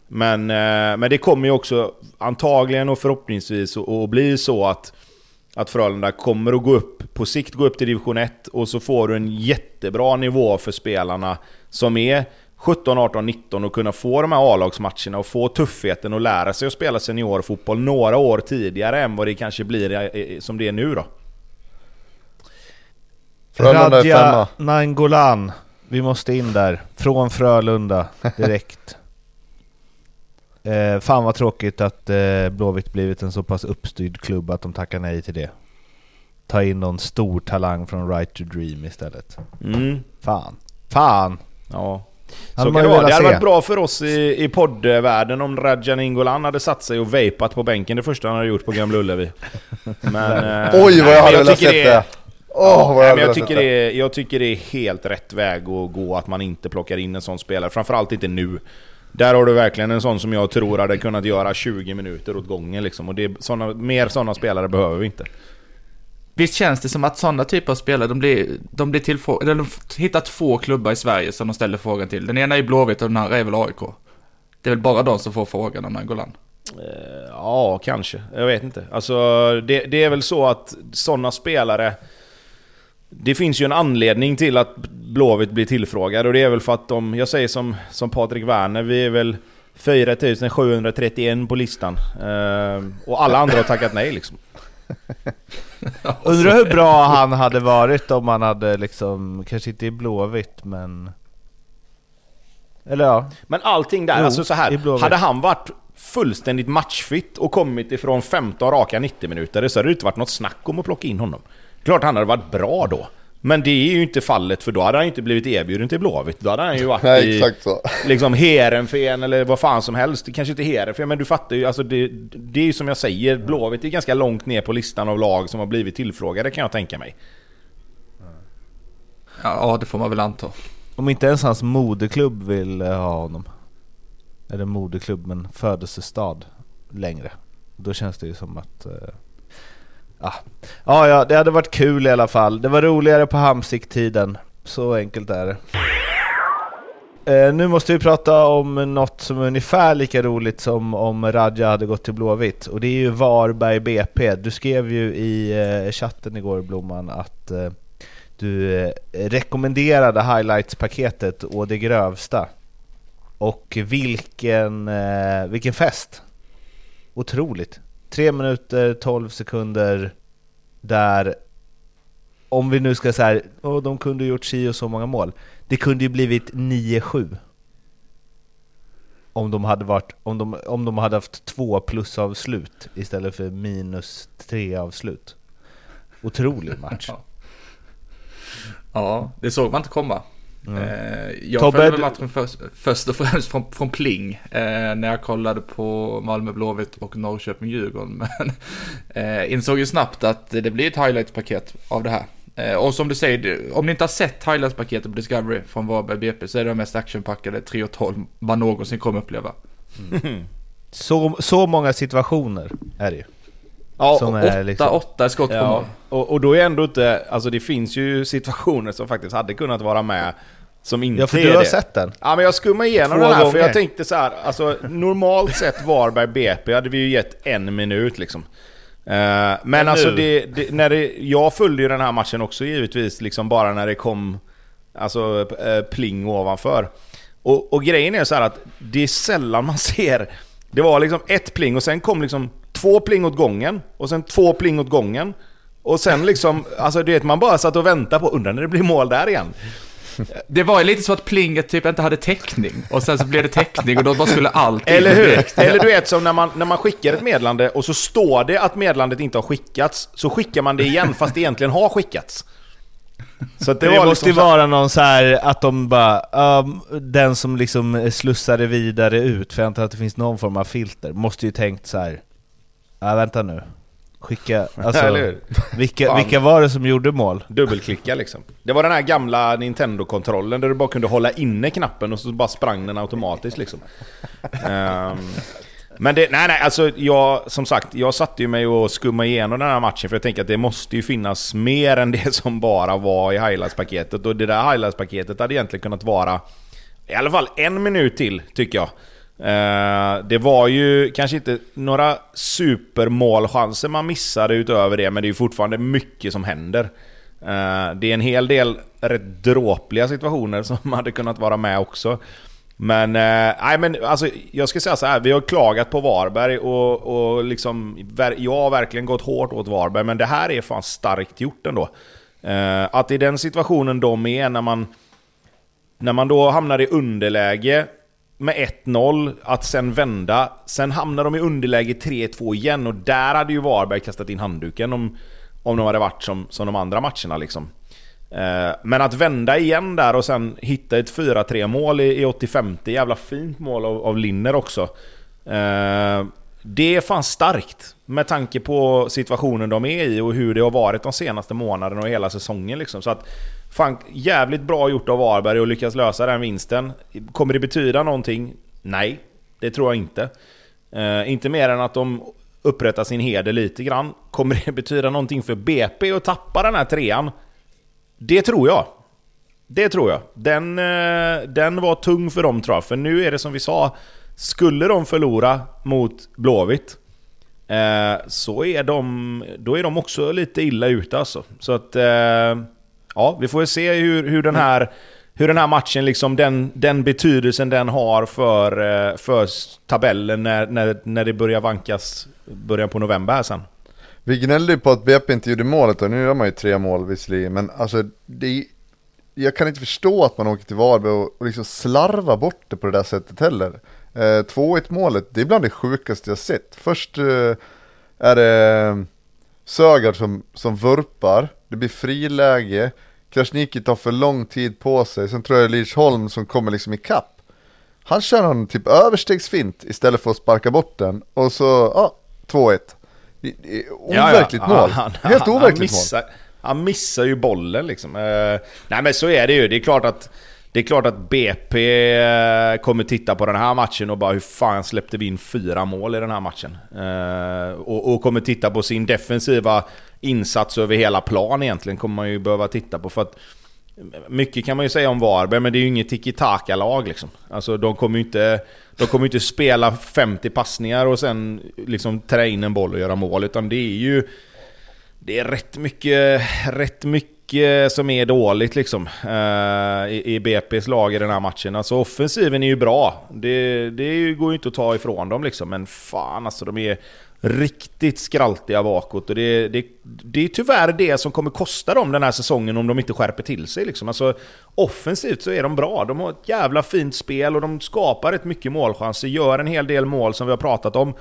Men, eh, men det kommer ju också antagligen och förhoppningsvis att bli så att, att Frölunda kommer att gå upp, på sikt gå upp till division 1 och så får du en jättebra nivå för spelarna som är 17, 18, 19 och kunna få de här A-lagsmatcherna och få tuffheten och lära sig att spela seniorfotboll några år tidigare än vad det kanske blir som det är nu då. Frölunda är femma. Nangolan. Vi måste in där. Från Frölunda direkt. Eh, fan vad tråkigt att eh, Blåvitt blivit en så pass uppstyrd klubb att de tackar nej till det. Ta in någon stor talang från Right to Dream istället. Mm. Fan. Fan! Ja. Så kan det vara. Det hade varit bra för oss i, i poddvärlden om Rajan Ingolan hade satt sig och vapat på bänken det första han hade gjort på Gamla Ullevi. Men, eh, Oj vad jag hade velat sett det! Oh, vad jag, men jag, tycker det är, jag tycker det är helt rätt väg att gå att man inte plockar in en sån spelare. Framförallt inte nu. Där har du verkligen en sån som jag tror hade kunnat göra 20 minuter åt gången liksom. Och det är såna, mer sådana spelare behöver vi inte. Visst känns det som att sådana typer av spelare, de blir, de blir tillfrågade, de hittar två klubbar i Sverige som de ställer frågan till. Den ena är Blåvitt och den andra är väl AIK. Det är väl bara de som får frågan om Nangolan? Eh, ja, kanske. Jag vet inte. Alltså, det, det är väl så att sådana spelare det finns ju en anledning till att Blåvitt blir tillfrågade och det är väl för att de, jag säger som, som Patrik Werner, vi är väl 4731 på listan. Uh, och alla andra har tackat nej liksom. Undrar hur bra han hade varit om han hade liksom, kanske inte i Blåvitt men... Eller ja. Men allting där, jo, alltså så här, hade han varit fullständigt matchfit och kommit ifrån 15 raka 90 minuter så hade det inte varit något snack om att plocka in honom. Klart han hade varit bra då. Men det är ju inte fallet för då hade han inte blivit erbjuden till Blåvitt. Då hade han ju varit Nej, i exakt så. liksom Heerenveen eller vad fan som helst. Kanske inte Heerenveen, men du fattar ju. Alltså det, det är ju som jag säger, Blåvitt är ganska långt ner på listan av lag som har blivit tillfrågade kan jag tänka mig. Ja, det får man väl anta. Om inte ens hans moderklubb vill eh, ha honom. Eller moderklubb, men födelsestad längre. Då känns det ju som att... Ah. Ja, ah. ah, ja, det hade varit kul i alla fall. Det var roligare på Hamsik-tiden. Så enkelt är det. Eh, nu måste vi prata om något som är ungefär lika roligt som om Radja hade gått till Blåvitt. Och det är ju Varberg BP. Du skrev ju i eh, chatten igår Blomman att eh, du eh, rekommenderade highlights-paketet å det grövsta. Och vilken, eh, vilken fest! Otroligt! 3 minuter 12 sekunder där, om vi nu ska säga oh, de kunde gjort si och så många mål. Det kunde ju blivit 9-7. Om de hade varit, om de, om de hade haft två plus avslut istället för minus tre avslut. Otrolig match. Ja. Ja, det såg man inte komma. Eh, jag Tobbe, följde matchen först, först och främst från, från Pling. Eh, när jag kollade på Malmö Blåvitt och Norrköping Djurgården. Men eh, insåg ju snabbt att det blir ett highlights-paket av det här. Eh, och som du säger, om ni inte har sett highlights-paketet på Discovery från Varberg BP så är det de mest actionpackade 3 och 12 man någonsin kommer uppleva. Så, så många situationer är det ju. Ja, Som och, är liksom... 8-8 skott på mål. och, och då är ändå inte... Alltså det finns ju situationer som faktiskt hade kunnat vara med som inte Ja, för är du har det. sett den. Ja men jag skummade igenom Två den här för gånger. jag tänkte så här, alltså normalt sett Varberg BP hade vi ju gett en minut liksom. Eh, men Men alltså det, det, när det, jag följde ju den här matchen också givetvis, liksom bara när det kom alltså, eh, pling ovanför. Och, och grejen är så här att det är sällan man ser, det var liksom ett pling och sen kom liksom två pling åt gången och sen två pling åt gången. Och sen liksom, alltså du vet man bara satt och väntade på, undrar när det blir mål där igen. Det var ju lite så att plinget typ inte hade täckning. Och sen så blev det täckning och då bara skulle allt Eller hur? direkt. Eller du vet som när man, när man skickar ett meddelande och så står det att meddelandet inte har skickats, så skickar man det igen fast det egentligen har skickats. Så Det, var måste liksom ju så- vara någon så här att de bara, um, den som liksom slussade vidare ut, för jag antar att det finns någon form av filter, måste ju tänkt så här. Ja vänta nu, skicka, alltså, vilka, vilka var det som gjorde mål? Dubbelklicka liksom. Det var den här gamla Nintendo-kontrollen där du bara kunde hålla inne knappen och så bara sprang den automatiskt liksom. Ehm, men det, nej nej, alltså jag, som sagt, jag satte ju mig och skummade igenom den här matchen för jag tänker att det måste ju finnas mer än det som bara var i highlights-paketet. Och det där highlights-paketet hade egentligen kunnat vara i alla fall en minut till, tycker jag. Eh, det var ju kanske inte några supermålchanser man missade utöver det, men det är ju fortfarande mycket som händer. Eh, det är en hel del rätt dråpliga situationer som hade kunnat vara med också. Men, eh, nej men alltså, jag ska säga så här, vi har klagat på Varberg och, och liksom, jag har verkligen gått hårt åt Varberg, men det här är fan starkt gjort ändå. Eh, att i den situationen de är när man när man då hamnar i underläge med 1-0, att sen vända. Sen hamnar de i underläge 3-2 igen och där hade ju Varberg kastat in handduken om, om de hade varit som, som de andra matcherna liksom. Eh, Men att vända igen där och sen hitta ett 4-3 mål i, i 85 jävla fint mål av, av Linner också. Eh, Det är fan starkt med tanke på situationen de är i och hur det har varit de senaste månaderna och hela säsongen liksom. Så att fan, jävligt bra gjort av Varberg att lyckas lösa den vinsten. Kommer det betyda någonting? Nej, det tror jag inte. Eh, inte mer än att de upprättar sin heder lite grann. Kommer det betyda någonting för BP att tappa den här trean? Det tror jag. Det tror jag. Den, eh, den var tung för dem tror jag. För nu är det som vi sa, skulle de förlora mot Blåvitt eh, så är de, då är de också lite illa ute alltså. Så att, eh, ja, vi får ju se hur, hur, den, här, hur den här matchen, liksom den, den betydelsen den har för, eh, för tabellen när, när, när det börjar vankas början på november här sen. Vi gnällde ju på att BP inte gjorde målet och nu gör man ju tre mål visserligen men alltså det, jag kan inte förstå att man åker till Varberg och, och liksom slarvar bort det på det där sättet heller. Eh, 2-1 målet, det är bland det sjukaste jag sett. Först eh, är det Sögaard som, som vurpar, det blir friläge, Krasniqi tar för lång tid på sig, sen tror jag Lirs Holm som kommer liksom i kapp. Han kör en typ överstegsfint istället för att sparka bort den och så, ja, 2-1. Det- det är Overkligt Ja, ja. mål. Han- Helt han overkligt missar, Han missar ju bollen liksom. Eh, nej men så är det ju. Det är klart att det är klart att BP eh, kommer titta på den här matchen och bara hur fan släppte vi in fyra mål i den här matchen? Eh, och, och kommer titta på sin defensiva insats över hela plan egentligen, kommer man ju behöva titta på. För att eh, mycket kan man ju säga om Varberg, men det är ju inget tiki-taka-lag liksom. Alltså de kommer ju inte, de kommer ju inte spela 50 passningar och sen liksom trä in en boll och göra mål, utan det är ju... Det är rätt mycket, rätt mycket Eh, som är dåligt liksom eh, i, i BP's lag i den här matchen. Alltså offensiven är ju bra. Det, det går ju inte att ta ifrån dem liksom, men fan alltså de är riktigt skraltiga bakåt. Och det, det, det är tyvärr det som kommer kosta dem den här säsongen om de inte skärper till sig. Liksom. Alltså, offensivt så är de bra. De har ett jävla fint spel och de skapar rätt mycket målchanser, gör en hel del mål som vi har pratat om.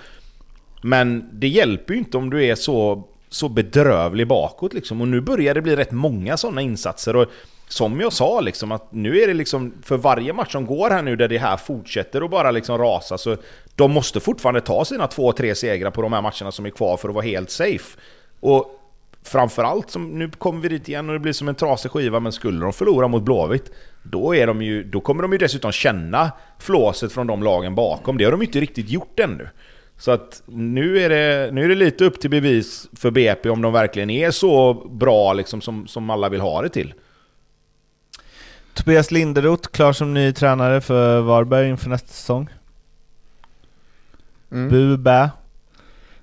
Men det hjälper ju inte om du är så, så bedrövlig bakåt liksom. Och nu börjar det bli rätt många sådana insatser. Och som jag sa, liksom, att nu är det liksom för varje match som går här nu där det här fortsätter att bara liksom rasa, så de måste fortfarande ta sina två, tre segrar på de här matcherna som är kvar för att vara helt safe. Och framförallt, som, nu kommer vi dit igen och det blir som en trasig skiva, men skulle de förlora mot Blåvitt, då, är de ju, då kommer de ju dessutom känna flåset från de lagen bakom. Det har de ju inte riktigt gjort ännu. Så att nu är, det, nu är det lite upp till bevis för BP om de verkligen är så bra liksom som, som alla vill ha det till. Tobias Linderoth klar som ny tränare för Varberg inför nästa säsong. Mm. Bu, bä.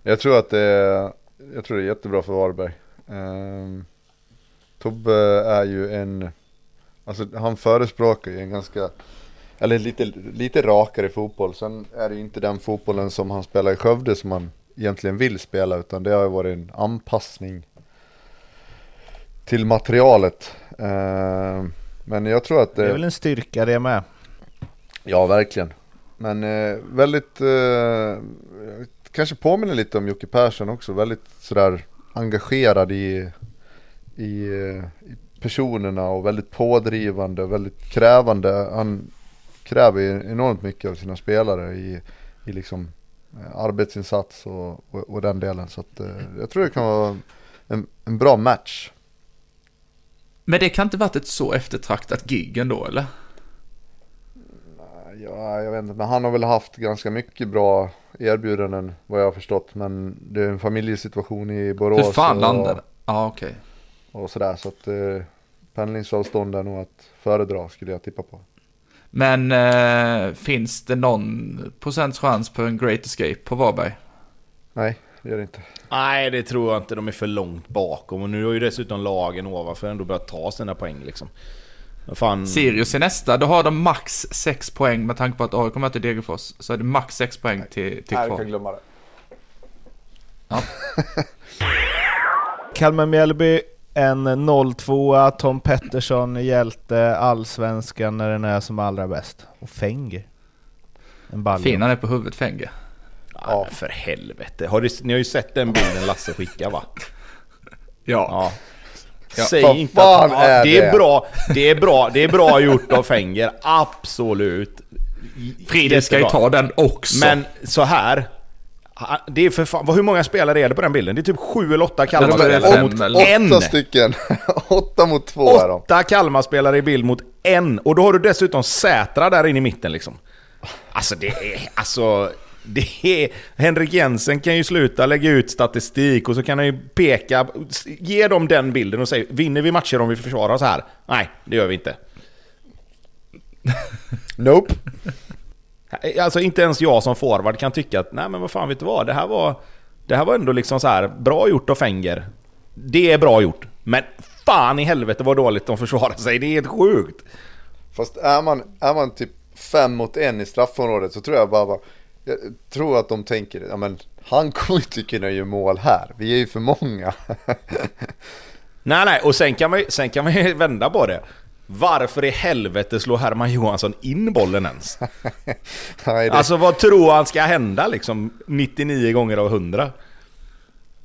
Jag tror att det är, jag tror det är jättebra för Varberg. Um, Tobbe är ju en, alltså han förespråkar ju en ganska, eller lite, lite rakare fotboll. Sen är det inte den fotbollen som han spelar i Skövde som han egentligen vill spela, utan det har ju varit en anpassning till materialet. Ehm, men jag tror att Det är väl en styrka det med. Ja, verkligen. Men eh, väldigt, eh, kanske påminner lite om Jocke Persson också. Väldigt sådär engagerad i, i, eh, i personerna och väldigt pådrivande och väldigt krävande. Han kräver ju enormt mycket av sina spelare i, i liksom eh, arbetsinsats och, och, och den delen. Så att, eh, jag tror det kan vara en, en bra match. Men det kan inte varit ett så eftertraktat gig ändå, eller? Ja, jag vet inte, men han har väl haft ganska mycket bra erbjudanden vad jag har förstått. Men det är en familjesituation i Borås Hur fan landade Ja, okej. och sådär. Så att eh, pendlingsavstånd är nog att föredra skulle jag tippa på. Men eh, finns det någon procents chans på en Great Escape på Varberg? Nej, det gör det inte. Nej, det tror jag inte. De är för långt bakom. Och nu har ju dessutom lagen ovanför ändå börjat ta sina poäng liksom. Fan. Sirius är nästa, då har de max 6 poäng med tanke på att AIK möter Degerfors. Så är det max 6 poäng till, till Nej, du kvar. kan glömma det. Kalmar-Mjällby, en 0-2 Tom Pettersson hjälte allsvenskan när den är som allra bäst. Och Fenger. En balja. Fin han är på huvudet, Fenge. Ja, för helvete. Har du, ni har ju sett den bilden Lasse skickar va? Ja. Ja. Ja, Säg inte att, ja, är det är det? bra. Det är bra. Det är bra gjort av Fenger. Absolut. Friedel ska ju ta den också. Men så här. Det är för fan, vad- hur många spelare är det på den bilden? Det är typ sju eller åtta Kalmar-spelare fem mot en. Åtta stycken. Åtta mot två är de. Åtta Kalmar-spelare i bild mot en. Och då har du dessutom Sätra där inne i mitten liksom. Alltså det är... Alltså... Det är, Henrik Jensen kan ju sluta lägga ut statistik och så kan han ju peka, ge dem den bilden och säga vinner vi matcher om vi försvarar oss här? Nej, det gör vi inte. Nope. Alltså inte ens jag som forward kan tycka att nej men vad fan vet du vad, det här var, det här var ändå liksom så här bra gjort av Fenger. Det är bra gjort, men fan i helvete vad dåligt de försvarar sig, det är helt sjukt. Fast är man, är man typ fem mot en i straffområdet så tror jag bara, bara jag tror att de tänker, ja men han kommer inte kunna göra mål här, vi är ju för många. Nej nej, och sen kan man, sen kan man ju vända på det. Varför i helvete slår Herman Johansson in bollen ens? Nej, det, Alltså vad tror han ska hända liksom 99 gånger av 100?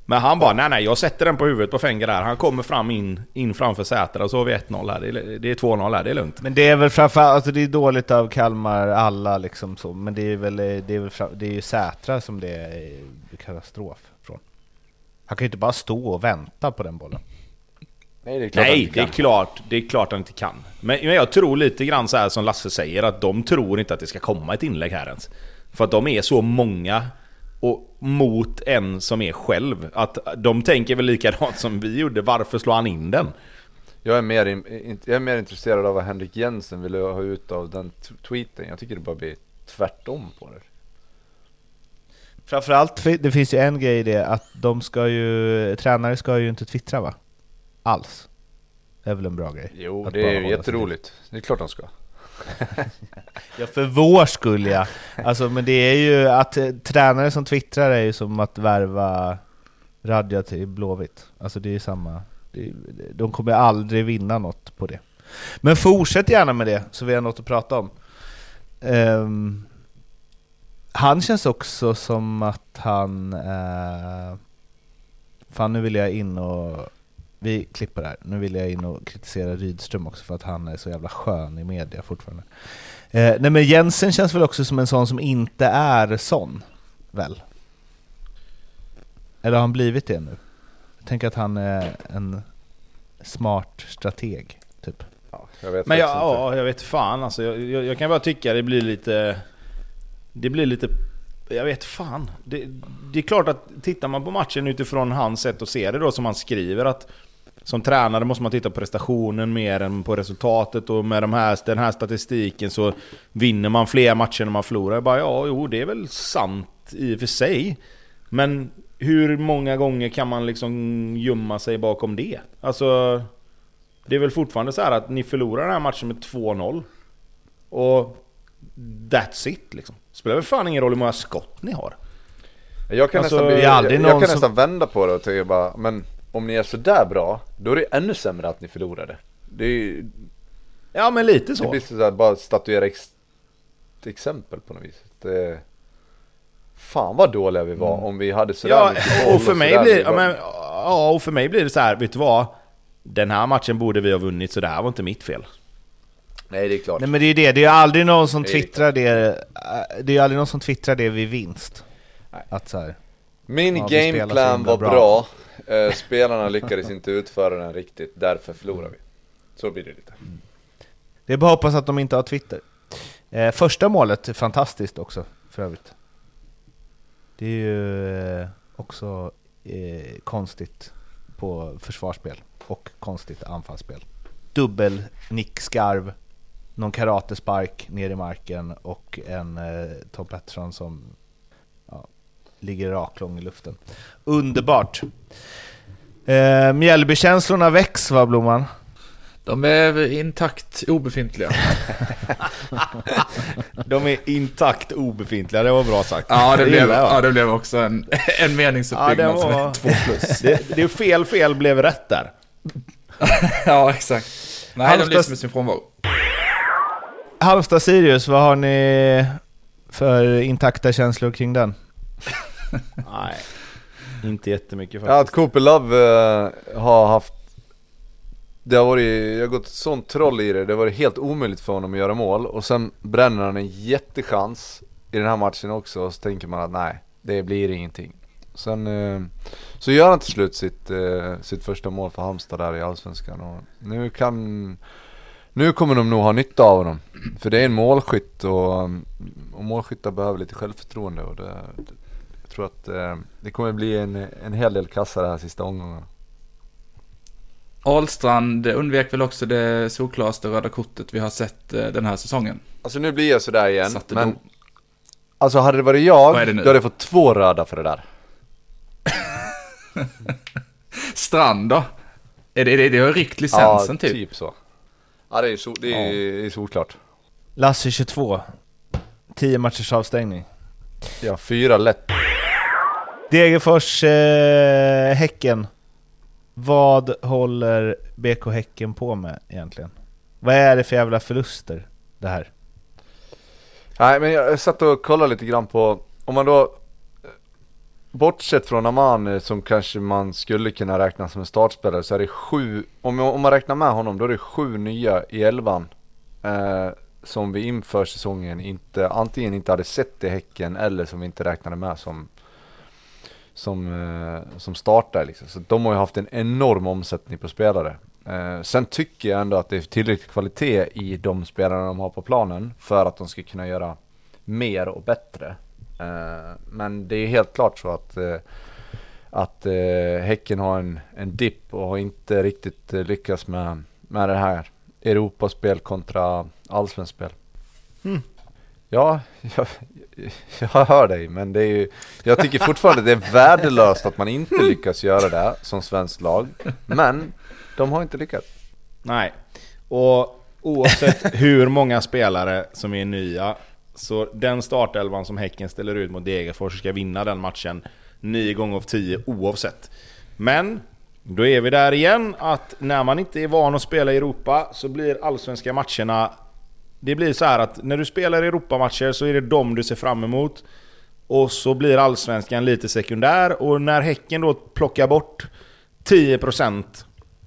Men han bara nej nej jag sätter den på huvudet på Fenger där. Han kommer fram in, in framför Säter och så har vi 1-0 här. Det är, det är 2-0 här, det är lugnt. Men det är väl framförallt, alltså det är dåligt av Kalmar alla liksom så, men det är väl, det är väl fram, det är ju Sätra som det är katastrof från. Han kan ju inte bara stå och vänta på den bollen. Nej, det är klart han Nej, inte det är, klart, det är klart han inte kan. Men, men jag tror lite grann så här som Lasse säger, att de tror inte att det ska komma ett inlägg här ens. För att de är så många och mot en som är själv. Att de tänker väl likadant som vi gjorde, varför slår han in den? Jag är, mer in, jag är mer intresserad av vad Henrik Jensen ville ha ut av den tweeten. Jag tycker det bara blir tvärtom på det. Framförallt, det finns ju en grej i det, att de ska ju, tränare ska ju inte twittra va? Alls. Det är väl en bra grej? Jo, det är ju jätteroligt. Det är klart de ska. Ja, för vår skull ja. Alltså, men det är ju att eh, tränare som twittrar är ju som att värva Radja till Blåvitt. Alltså det är ju samma. De kommer aldrig vinna något på det. Men fortsätt gärna med det, så vi har något att prata om. Ehm, han känns också som att han... Uh, fan, nu vill jag in och... Vi klipper här. Nu vill jag in och kritisera Rydström också för att han är så jävla skön i media fortfarande. Eh, nej men Jensen känns väl också som en sån som inte är sån, väl? Eller har han blivit det nu? Jag tänker att han är en smart strateg, typ. Ja, jag vet Men jag, ja, jag vet fan alltså. Jag, jag, jag kan bara tycka det blir lite... Det blir lite... Jag vet fan. Det, det är klart att tittar man på matchen utifrån hans sätt att se det då som han skriver att som tränare måste man titta på prestationen mer än på resultatet och med de här, den här statistiken så vinner man fler matcher än man förlorar. Jag bara ja, jo det är väl sant i och för sig. Men hur många gånger kan man liksom gömma sig bakom det? Alltså... Det är väl fortfarande så här att ni förlorar den här matchen med 2-0. Och that's it liksom. Spelar väl fan ingen roll hur många skott ni har. Jag kan, Alltså, nästan, bli, jag, jag kan som- nästan vända på det och tänka bara, men om ni är sådär bra, då är det ännu sämre att ni förlorade. Det, är, ju- Ja men lite det så. blir sådär, bara statuera ex, exempel på något vis. Det, fan vad dåliga vi var om vi hade sådär Ja, mycket boll och för mig sådär. blir, ja, men, ja, och för mig blir det så här, vet du vad? Den här matchen borde vi ha vunnit så det här var inte mitt fel. Nej det är klart. Nej men det är ju det, det är aldrig någon som Det är twittrar det, det är ju aldrig någon som twittrar det vid vinst. Nej. Att så här. Min Ja, gameplan var bra. bra, Eh, spelarna lyckades inte utföra den riktigt, därför förlorar vi. Så blir det lite. Det är bara att hoppas att de inte har Twitter. Eh, första målet är fantastiskt också, för övrigt. Det är ju eh, också eh, konstigt på försvarsspel och konstigt anfallsspel. Dubbel nickskarv, någon karatespark ner i marken och en eh, Tom Pettersson som ligger raklång i luften. Underbart! Eh, Mjällbykänslorna väcks va Blomman? De är intakt obefintliga. De är intakt obefintliga, det var bra sagt. Ja, det, blev, gillar ja, det blev också en, en Ja, meningsuppbyggnad det som var- är två plus. Det, det är fel, fel blev rätt där. ja, exakt. Nej, Halmstad- de lyser med sin frånvaro. Halmstad-Sirius, vad har ni för intakta känslor kring den? Nej, inte jättemycket Ja, att faktiskt. Cooper Love eh, har haft Det har varit, jag har gått sånt troll i det, det har varit helt omöjligt för honom att göra mål och sen bränner han en jättechans i den här matchen också och så tänker man att nej, det blir ingenting. Sen eh, så gör han till slut sitt, eh, sitt första mål för Halmstad där i Allsvenskan och nu kan Nu kommer de nog ha nytta av honom. För det är en målskytt och, och målskyttar behöver lite självförtroende och det, tror att eh, det kommer bli en, en hel del kassa det här sista omgången. Ahlstrand undvek väl också det solklaraste röda kortet vi har sett eh, den här säsongen. Alltså nu blir jag sådär igen, Satte men dom. Alltså hade det varit jag, Vad är det nu? då hade jag fått två röda för det där. Strand då? Är det, det, det har ryckt licensen ja, typ? så. Ja det är, so, det är, det är solklart. Lasse 22, 10 matchers avstängning. Ja, fyra lätt. Degerfors, eh, Häcken. Vad håller BK Häcken på med egentligen? Vad är det för jävla förluster det här? Nej men jag satt och kollade lite grann på, om man då bortsett från Aman eh, som kanske man skulle kunna räkna som en startspelare så är det sju, om, om man räknar med honom då är det sju nya i elvan. Eh, som vi inför säsongen inte, antingen inte hade sett i Häcken eller som vi inte räknade med som som, eh, som startar liksom. Så de har ju haft en enorm omsättning på spelare. Eh, sen tycker jag ändå att det är tillräcklig kvalitet i de spelarna de har på planen för att de ska kunna göra mer och bättre. Eh, men det är helt klart så att, eh, att eh, Häcken har en, en dipp och har inte riktigt eh, lyckats med, med det här Europaspel kontra allsvenskt spel. Mm. Ja, jag, jag hör dig, men det är ju, jag tycker fortfarande det är värdelöst att man inte lyckas göra det som svenskt lag. Men de har inte lyckats. Nej, och oavsett hur många spelare som är nya, så den startelvan som Häcken ställer ut mot Degerfors ska vinna den matchen 9 gånger av 10 oavsett. Men då är vi där igen, att när man inte är van att spela i Europa så blir allsvenska matcherna... Det blir så här att när du spelar Europamatcher så är det dem du ser fram emot. Och så blir allsvenskan lite sekundär och när Häcken då plockar bort 10%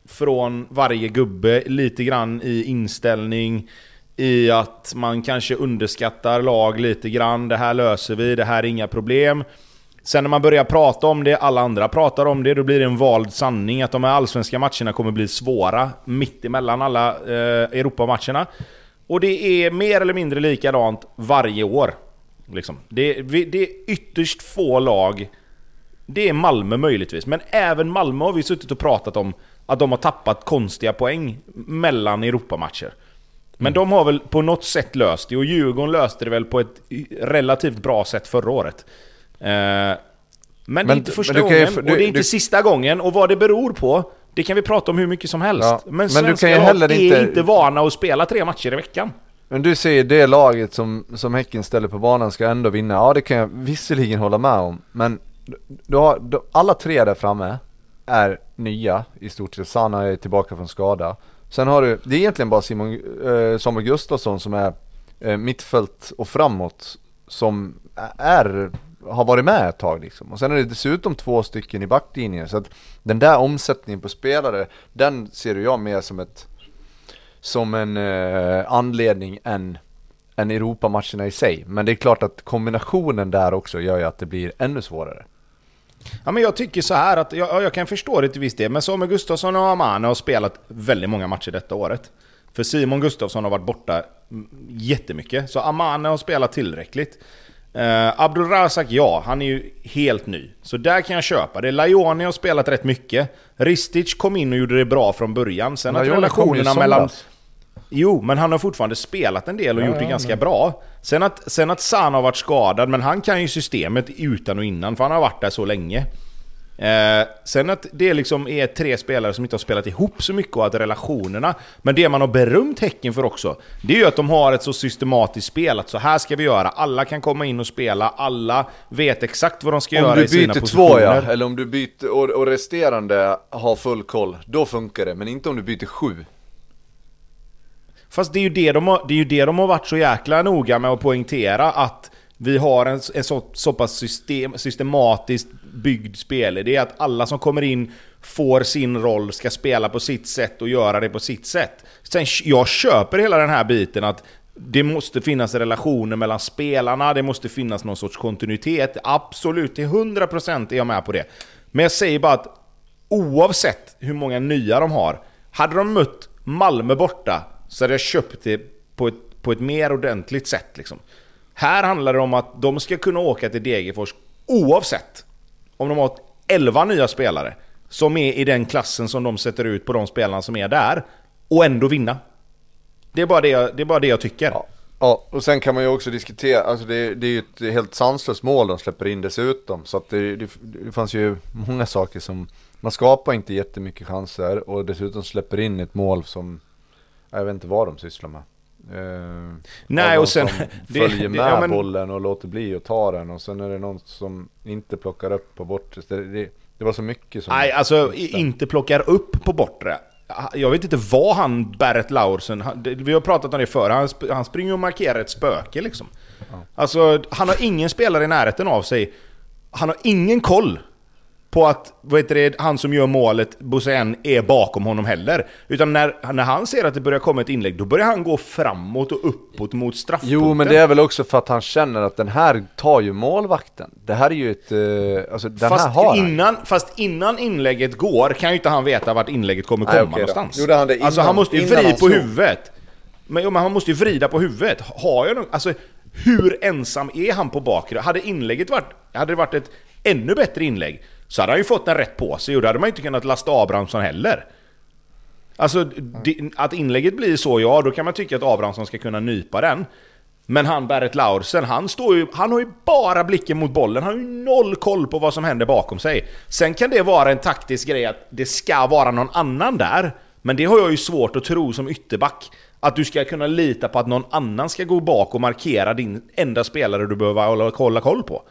från varje gubbe, lite grann i inställning, i att man kanske underskattar lag lite grann. Det här löser vi, det här är inga problem. Sen när man börjar prata om det, alla andra pratar om det, då blir det en vald sanning att de här allsvenska matcherna kommer bli svåra mitt emellan alla eh, Europamatcherna. Och det är mer eller mindre likadant varje år. Liksom. Det, det är ytterst få lag det är Malmö möjligtvis, men även Malmö har vi suttit och pratat om att de har tappat konstiga poäng mellan Europamatcher. Men de har väl på något sätt löst det, och Djurgården löste det väl på ett relativt bra sätt förra året. Eh, men, det är Men- inte första men kan ju- gången, du- och det är inte du- sista gången, och vad det beror på, det kan vi prata om hur mycket som helst. Ja, men men du svenska kan ju lag heller är inte- inte vana att spela tre matcher i veckan. Men du säger det laget som, som Häcken ställer på banan ska ändå vinna. Ja det kan jag visserligen hålla med om. Men du har, du, alla tre där framme är nya i stort sett. Sanna är tillbaka från skada. Sen har du, det är egentligen bara Simon, eh, Samuel Gustafsson som är eh, mittfält och framåt som är, har varit med ett tag liksom. Och sen är det dessutom två stycken i backlinjen. Så att den där omsättningen på spelare, den ser jag mer som ett som en eh, anledning än, än Europamatcherna i sig. Men det är klart att kombinationen där också gör ju att det blir ännu svårare. Ja, men jag tycker så här att jag, ja, jag kan förstå det till viss del, men Samuel Gustafsson och Amane har spelat väldigt många matcher detta året. För Simon Gustafsson har varit borta mm, jättemycket, så Amane har spelat tillräckligt. Uh, Abdulrazak, ja, han är ju helt ny. Så där kan jag köpa det. Lajoni har spelat rätt mycket. Ristic kom in och gjorde det bra från början. Sen att Lajoni relationerna mellan... Jo, men han har fortfarande spelat en del och Ja, gjort det ja, ganska men- bra. Sen att, sen att Sana har varit skadad, men han kan ju systemet utan och innan, för han har varit där så länge. Eh, sen att det liksom är tre spelare som inte har spelat ihop så mycket och att relationerna... Men det man har berömt Häcken för också, det är ju att de har ett så systematiskt spel att så här ska vi göra. Alla kan komma in och spela, alla vet exakt vad de ska Om göra du i sina byter positioner. två ja, eller om du byter och, och resterande har full koll, då funkar det. Men inte om du byter sju. Fast det är ju det de har, det är ju det de har varit så jäkla noga med att poängtera att vi har en, en så, så pass system, systematiskt byggd spelidé att alla som kommer in får sin roll, ska spela på sitt sätt och göra det på sitt sätt. Sen, jag köper hela den här biten att det måste finnas relationer mellan spelarna, det måste finnas någon sorts kontinuitet. Absolut, till 100% är jag med på det. Men jag säger bara att oavsett hur många nya de har, hade de mött Malmö borta så hade jag köpt det på ett, på ett mer ordentligt sätt. Liksom. Här handlar det om att de ska kunna åka till Degerfors oavsett om de har 11 nya spelare som är i den klassen som de sätter ut på de spelarna som är där och ändå vinna. Det är bara det jag, det är bara det jag tycker. Ja. Ja, och sen kan man ju också diskutera, alltså det, det är ju ett helt sanslöst mål de släpper in dessutom. Så att det, det, det fanns ju många saker som, man skapar inte jättemycket chanser och dessutom släpper in ett mål som, jag vet inte vad de sysslar med. Eh, Nej, och sen- följer det- med ja, men- bollen och låter bli att ta den och sen är det någon som inte plockar upp på bortre. Det, det, det var så mycket som... Nej, alltså inte plockar upp på bortre. Jag vet inte vad han, Barrett Laursen, han, vi har pratat om det förr, han, han springer och markerar ett spöke liksom. Alltså, han har ingen spelare i närheten av sig. han har ingen koll på att vad heter det, han som gör målet, Bosen, är bakom honom heller. Utan när, när han ser att det börjar komma ett inlägg, då börjar han gå framåt och uppåt mot straffpunkten. Jo men det är väl också för att han känner att den här tar ju målvakten. Det här är ju ett, eh, alltså den fast här har han. innan, fast innan inlägget går kan ju inte han veta vart inlägget kommer Nej, komma okej då. någonstans. Gjorde han det alltså innan- han måste ju vrida han på huvudet. Men, jo, men han måste ju vrida på huvudet. Har jag någon, alltså hur ensam är han på bakre? Hade inlägget varit, hade det varit ett ännu bättre inlägg så hade han ju fått den rätt på sig och då hade man inte kunnat lasta Abrahamsson heller. Alltså det, att inlägget blir så, ja då kan man tycka att Abrahamsson ska kunna nypa den. Men han Berit Laursen, han, står ju, han har ju bara blicken mot bollen, han har ju noll koll på vad som händer bakom sig. Sen kan det vara en taktisk grej att det ska vara någon annan där. Men det har jag ju svårt att tro som ytterback. Att du ska kunna lita på att någon annan ska gå bak och markera din enda spelare du behöver hålla koll på.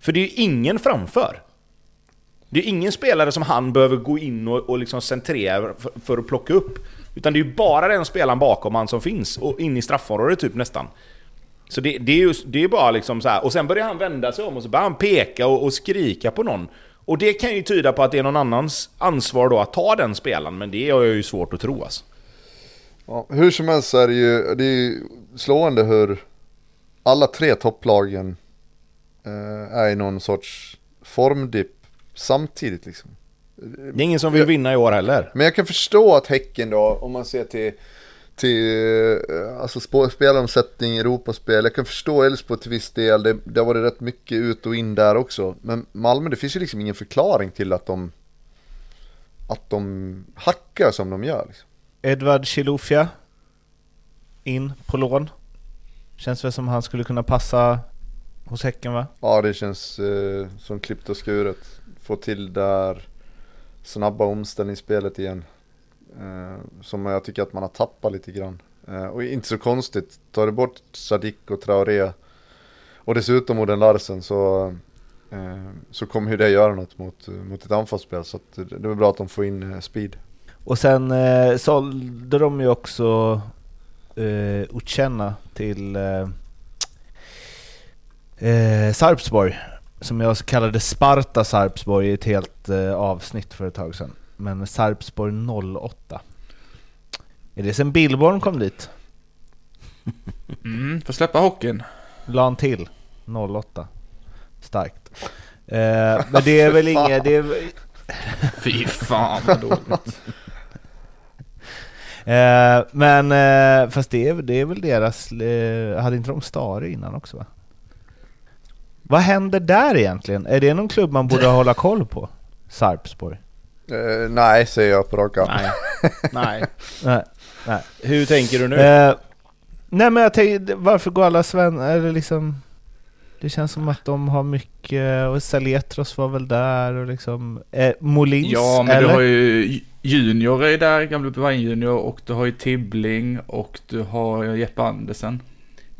För det är ju ingen framför. Det är ingen spelare som han behöver gå in och, och liksom centrera för, för att plocka upp. Utan det är ju bara den spelaren bakom han som finns, och in i straffområdet typ nästan. Så det, det är ju det är bara liksom så här. och sen börjar han vända sig om och så börjar han peka och, och skrika på någon. Och det kan ju tyda på att det är någon annans ansvar då att ta den spelaren, men det har jag ju svårt att tro alltså. Ja, hur som helst så är det ju, det är ju slående hur alla tre topplagen eh, är i någon sorts formdipp samtidigt liksom. Det är ingen som vill vinna i år heller. Men jag kan förstå att Häcken då, om man ser till, till eh, alltså spelaromsättning, Europaspel. Jag kan förstå Elfsborg till viss del, det, det har varit rätt mycket ut och in där också. Men Malmö, det finns ju liksom ingen förklaring till att de, att de hackar som de gör. Liksom. Edvard Chilufya in på lån. Känns väl som han skulle kunna passa hos Häcken va? Ja, det känns eh, som klippt och skuret. Få till där snabba omställningsspelet igen. Eh, som jag tycker att man har tappat lite grann. Eh, och inte så konstigt, tar du bort Sadik och Traoré och dessutom Oden Larsen så, eh, så kommer ju det göra något mot, mot ett anfallsspel. Så att det, är bra att de får in eh, speed. Och sen eh, sålde de ju också eh, Uchenna till eh, eh, Sarpsborg. Som jag kallade Sparta Sarpsborg i ett helt eh, avsnitt för ett tag sedan. Men Sarpsborg 08. Är det sen Billborn kom dit? Mm, får släppa hockeyn. La han till 08. Starkt. Eh, men det är väl inget... Det är, Fy fan vad dåligt. Eh, men eh, fast det är, det är väl deras... Eh, hade inte de Stare innan också va? Vad händer där egentligen? Är det någon klubb man borde hålla koll på? Sarpsborg? Eh, nej, säger jag på rak. Nej. Nej. Nej. nej. Hur tänker du nu? Eh, nej men jag tänkte, varför går alla sven... Eller liksom... Det känns som att de har mycket... Och Saletros var väl där och liksom... Eh, Molins, Ja, men eller? du har ju Junior är där, gamla Bayern Junior och du har ju Tibbling och du har Jeppe Andersen.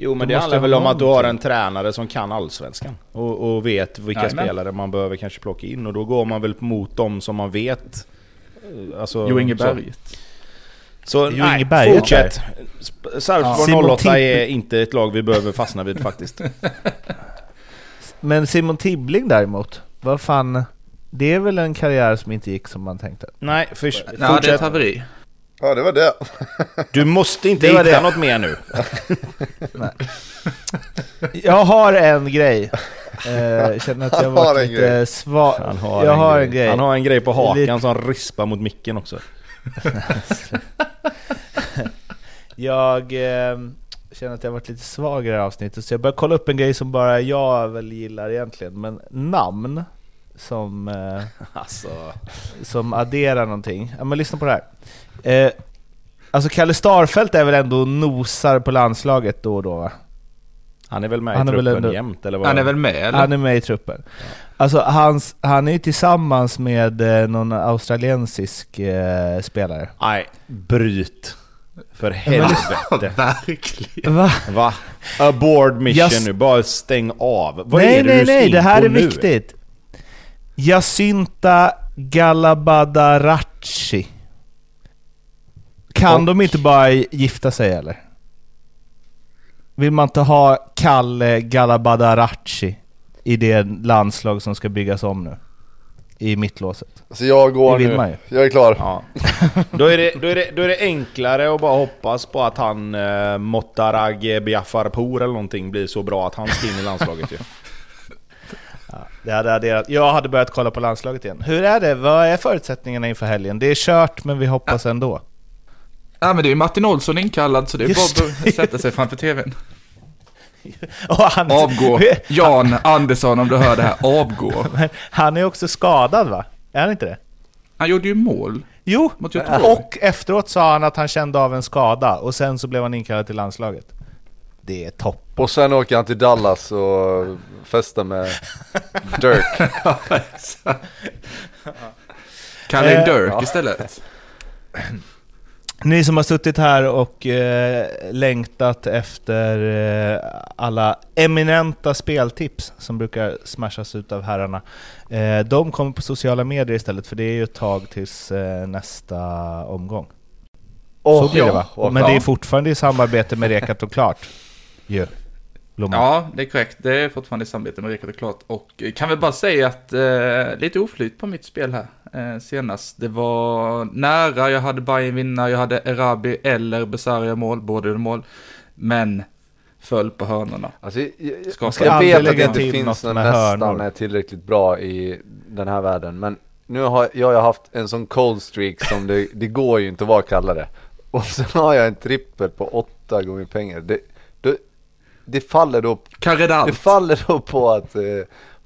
Jo men det handlar väl om att du har en tränare som kan allsvenskan. Och, och vet vilka Jajamän. spelare man behöver kanske plocka in. Och då går man väl mot dem som man vet. eh, Alltså, Jo Inge. Berget. Så Jo nej, Inge Berget fortsätt. Sarpsborg Simon 08 Tipp- är inte ett lag vi behöver fastna vid faktiskt. Men Simon Tibbling däremot, vad fan... Det är väl en karriär som inte gick som man tänkte? Nej, för, Nej, det är ett fortsätt. haveri. Ja, det var det. Du måste inte Det hitta det. något mer nu. Jag har en grej. Eh, känner att jag Han har varit en lite grej. svag. Han har, jag en, har grej. en grej. Han har en grej på hakan Lite- som rispar mot micken också. Jag eh, känner att jag har varit lite svag i det här avsnittet, så jag börjar kolla upp en grej som bara jag väl gillar egentligen. Men namn som, eh, Alltså. som adderar någonting. Ja men lyssna på det här. Eh, alltså Kalle Starfelt är väl ändå nosar på landslaget då och då va? Han är väl med Han i truppen ändå- jämt eller vad? Han är väl med eller? Han är med i truppen. Alltså hans, han är ju tillsammans med eh, någon australiensisk eh, spelare. Nej, bryt. För helvete. Verkligen. Va? Va? Abort mission Jag- nu, bara stäng av. Vad nej, är det nej, du nej, det här är nu? viktigt. Jacinta Galabadarachi. Kan Och- de inte bara gifta sig eller? Vill man inte ha Kalle Galabadarachi? i det landslag som ska byggas om nu? I mittlåset. Så jag går nu, ju. jag är klar. Ja. Då, är det, då, är det, då är det enklare att bara hoppas på att han eh, Mottarag Biafarpour eller någonting blir så bra att han ska in i landslaget ju. Det hade adderat. Jag hade börjat kolla på landslaget igen. Hur är det? Vad är förutsättningarna inför helgen? Det är kört men vi hoppas ändå. Ja men det är ju Martin Olsson inkallad så det är Just bara att sätta sig framför tvn. Och han, Avgå. Jan Andersson om du hör det här, avgå. Men han är också skadad va? Är han inte det? Han gjorde ju mål Jo, och efteråt sa han att han kände av en skada och sen så blev han inkallad till landslaget. Det är topp. Och sen åker han till Dallas och festar med Dirk. Kalla in Eh, Dirk istället. Ni som har suttit här och eh, längtat efter eh, alla eminenta speltips som brukar smashas ut av herrarna. Eh, de kommer på sociala medier istället för det är ju ett tag tills eh, nästa omgång. Åh, Så blir det ja, va? vad Men det är fortfarande i samarbete med Rekat och Klart. Blomman. Ja, det är korrekt. Det är fortfarande i samarbete med Rickard och Klart. Och eh, kan väl bara säga att eh, lite oflyt på mitt spel här eh, senast. Det var nära, jag hade Bayern vinna, jag hade Erabi eller Besaria mål, båda gjorde mål. Men föll på hörnorna. Alltså, jag, jag, jag, vet att det inte finns någon nästan hörnor. är tillräckligt bra i den här världen. Men nu har jag har haft en sån cold streak som det, det går ju inte att vara kallare. Och sen har jag en trippel på åtta gånger pengar. Det, det, det faller då det faller då på att, eh,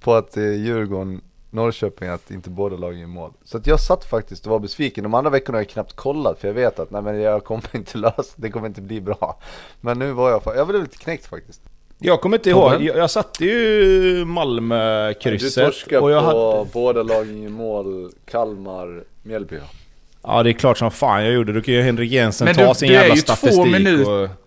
på att eh, Djurgården, Norrköping, att inte båda lagen gör mål. Så att jag satt faktiskt och var besviken. De andra veckorna har jag knappt kollat för jag vet att nej men jag kommer inte lösa det kommer inte bli bra. Men nu var jag, jag blev lite knäckt faktiskt. Jag kommer inte ihåg, jag, jag satte ju Malmö-krysset. och jag hade, båda lagen i mål, Kalmar, Mjällby. ja det är klart som fan jag gjorde. Då kan ju Henrik Jensen Men ta du- sin du är jävla ju två statistik minut- och...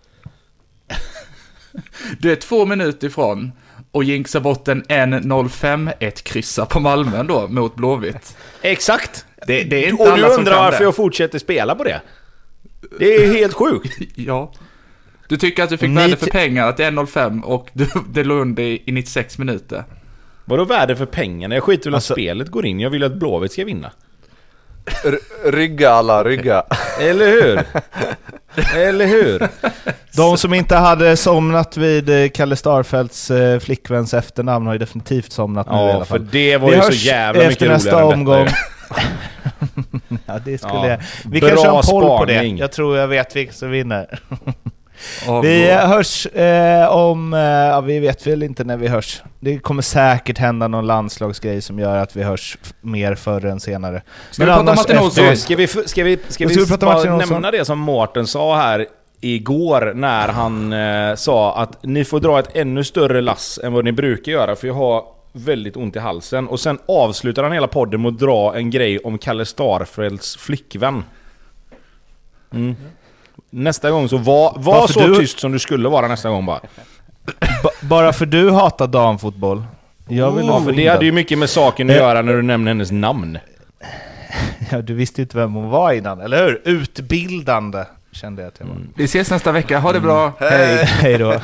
Du är två minuter ifrån och jinxa bort en 1-0-5 1 kryssa på Malmö då mot Blåvitt. Exakt! Det, det är inte Och alla du undrar varför det. jag fortsätter spela på det? Det är helt sjukt. Ja. Du tycker att du fick Ni värde för pengar, att det är 1-0-5 och du, det låg under i i 96 minuter. Vadå värde för pengarna? Jag skiter väl Alltså- att spelet går in. Jag vill att Blåvitt ska vinna. R- rygga alla, rygga. Eller hur? Eller hur? De som inte hade somnat vid eh, Kalle Starfelts eh, flickväns efternamn har ju definitivt somnat nu i Ja, alla för fall. det var Vi ju så jävla mycket efter roligare nästa än detta omgång. ja, det skulle Ja. jag. Vi kanske har en poll på det. Jag tror jag vet vilka som vinner. Avgå. Vi hörs eh, om... Eh, ja, vi vet väl inte när vi hörs. Det kommer säkert hända någon landslagsgrej som gör att vi hörs mer förr än senare. Ska vi prata om Martin Olsson? Ska vi, ska vi, ska vi, Ska vi prata bara Martin Olsson? nämna det som Mårten sa här igår när han eh, sa att ni får dra ett ännu större lass än vad ni brukar göra för jag har väldigt ont i halsen. Och sen avslutar han hela podden med att dra en grej om Kalle Starfeldts flickvän. Mm. Nästa gång så var, var så du- tyst som du skulle vara nästa gång bara. Ba- bara för du hatar damfotboll. Jag vill nog för det hade ju mycket med saken att Eh. göra när du nämner hennes namn. Ja, du visste inte vem hon var innan, eller hur? Utbildande, kände jag att jag var. Vi ses nästa vecka, ha det bra. Hej, hej då.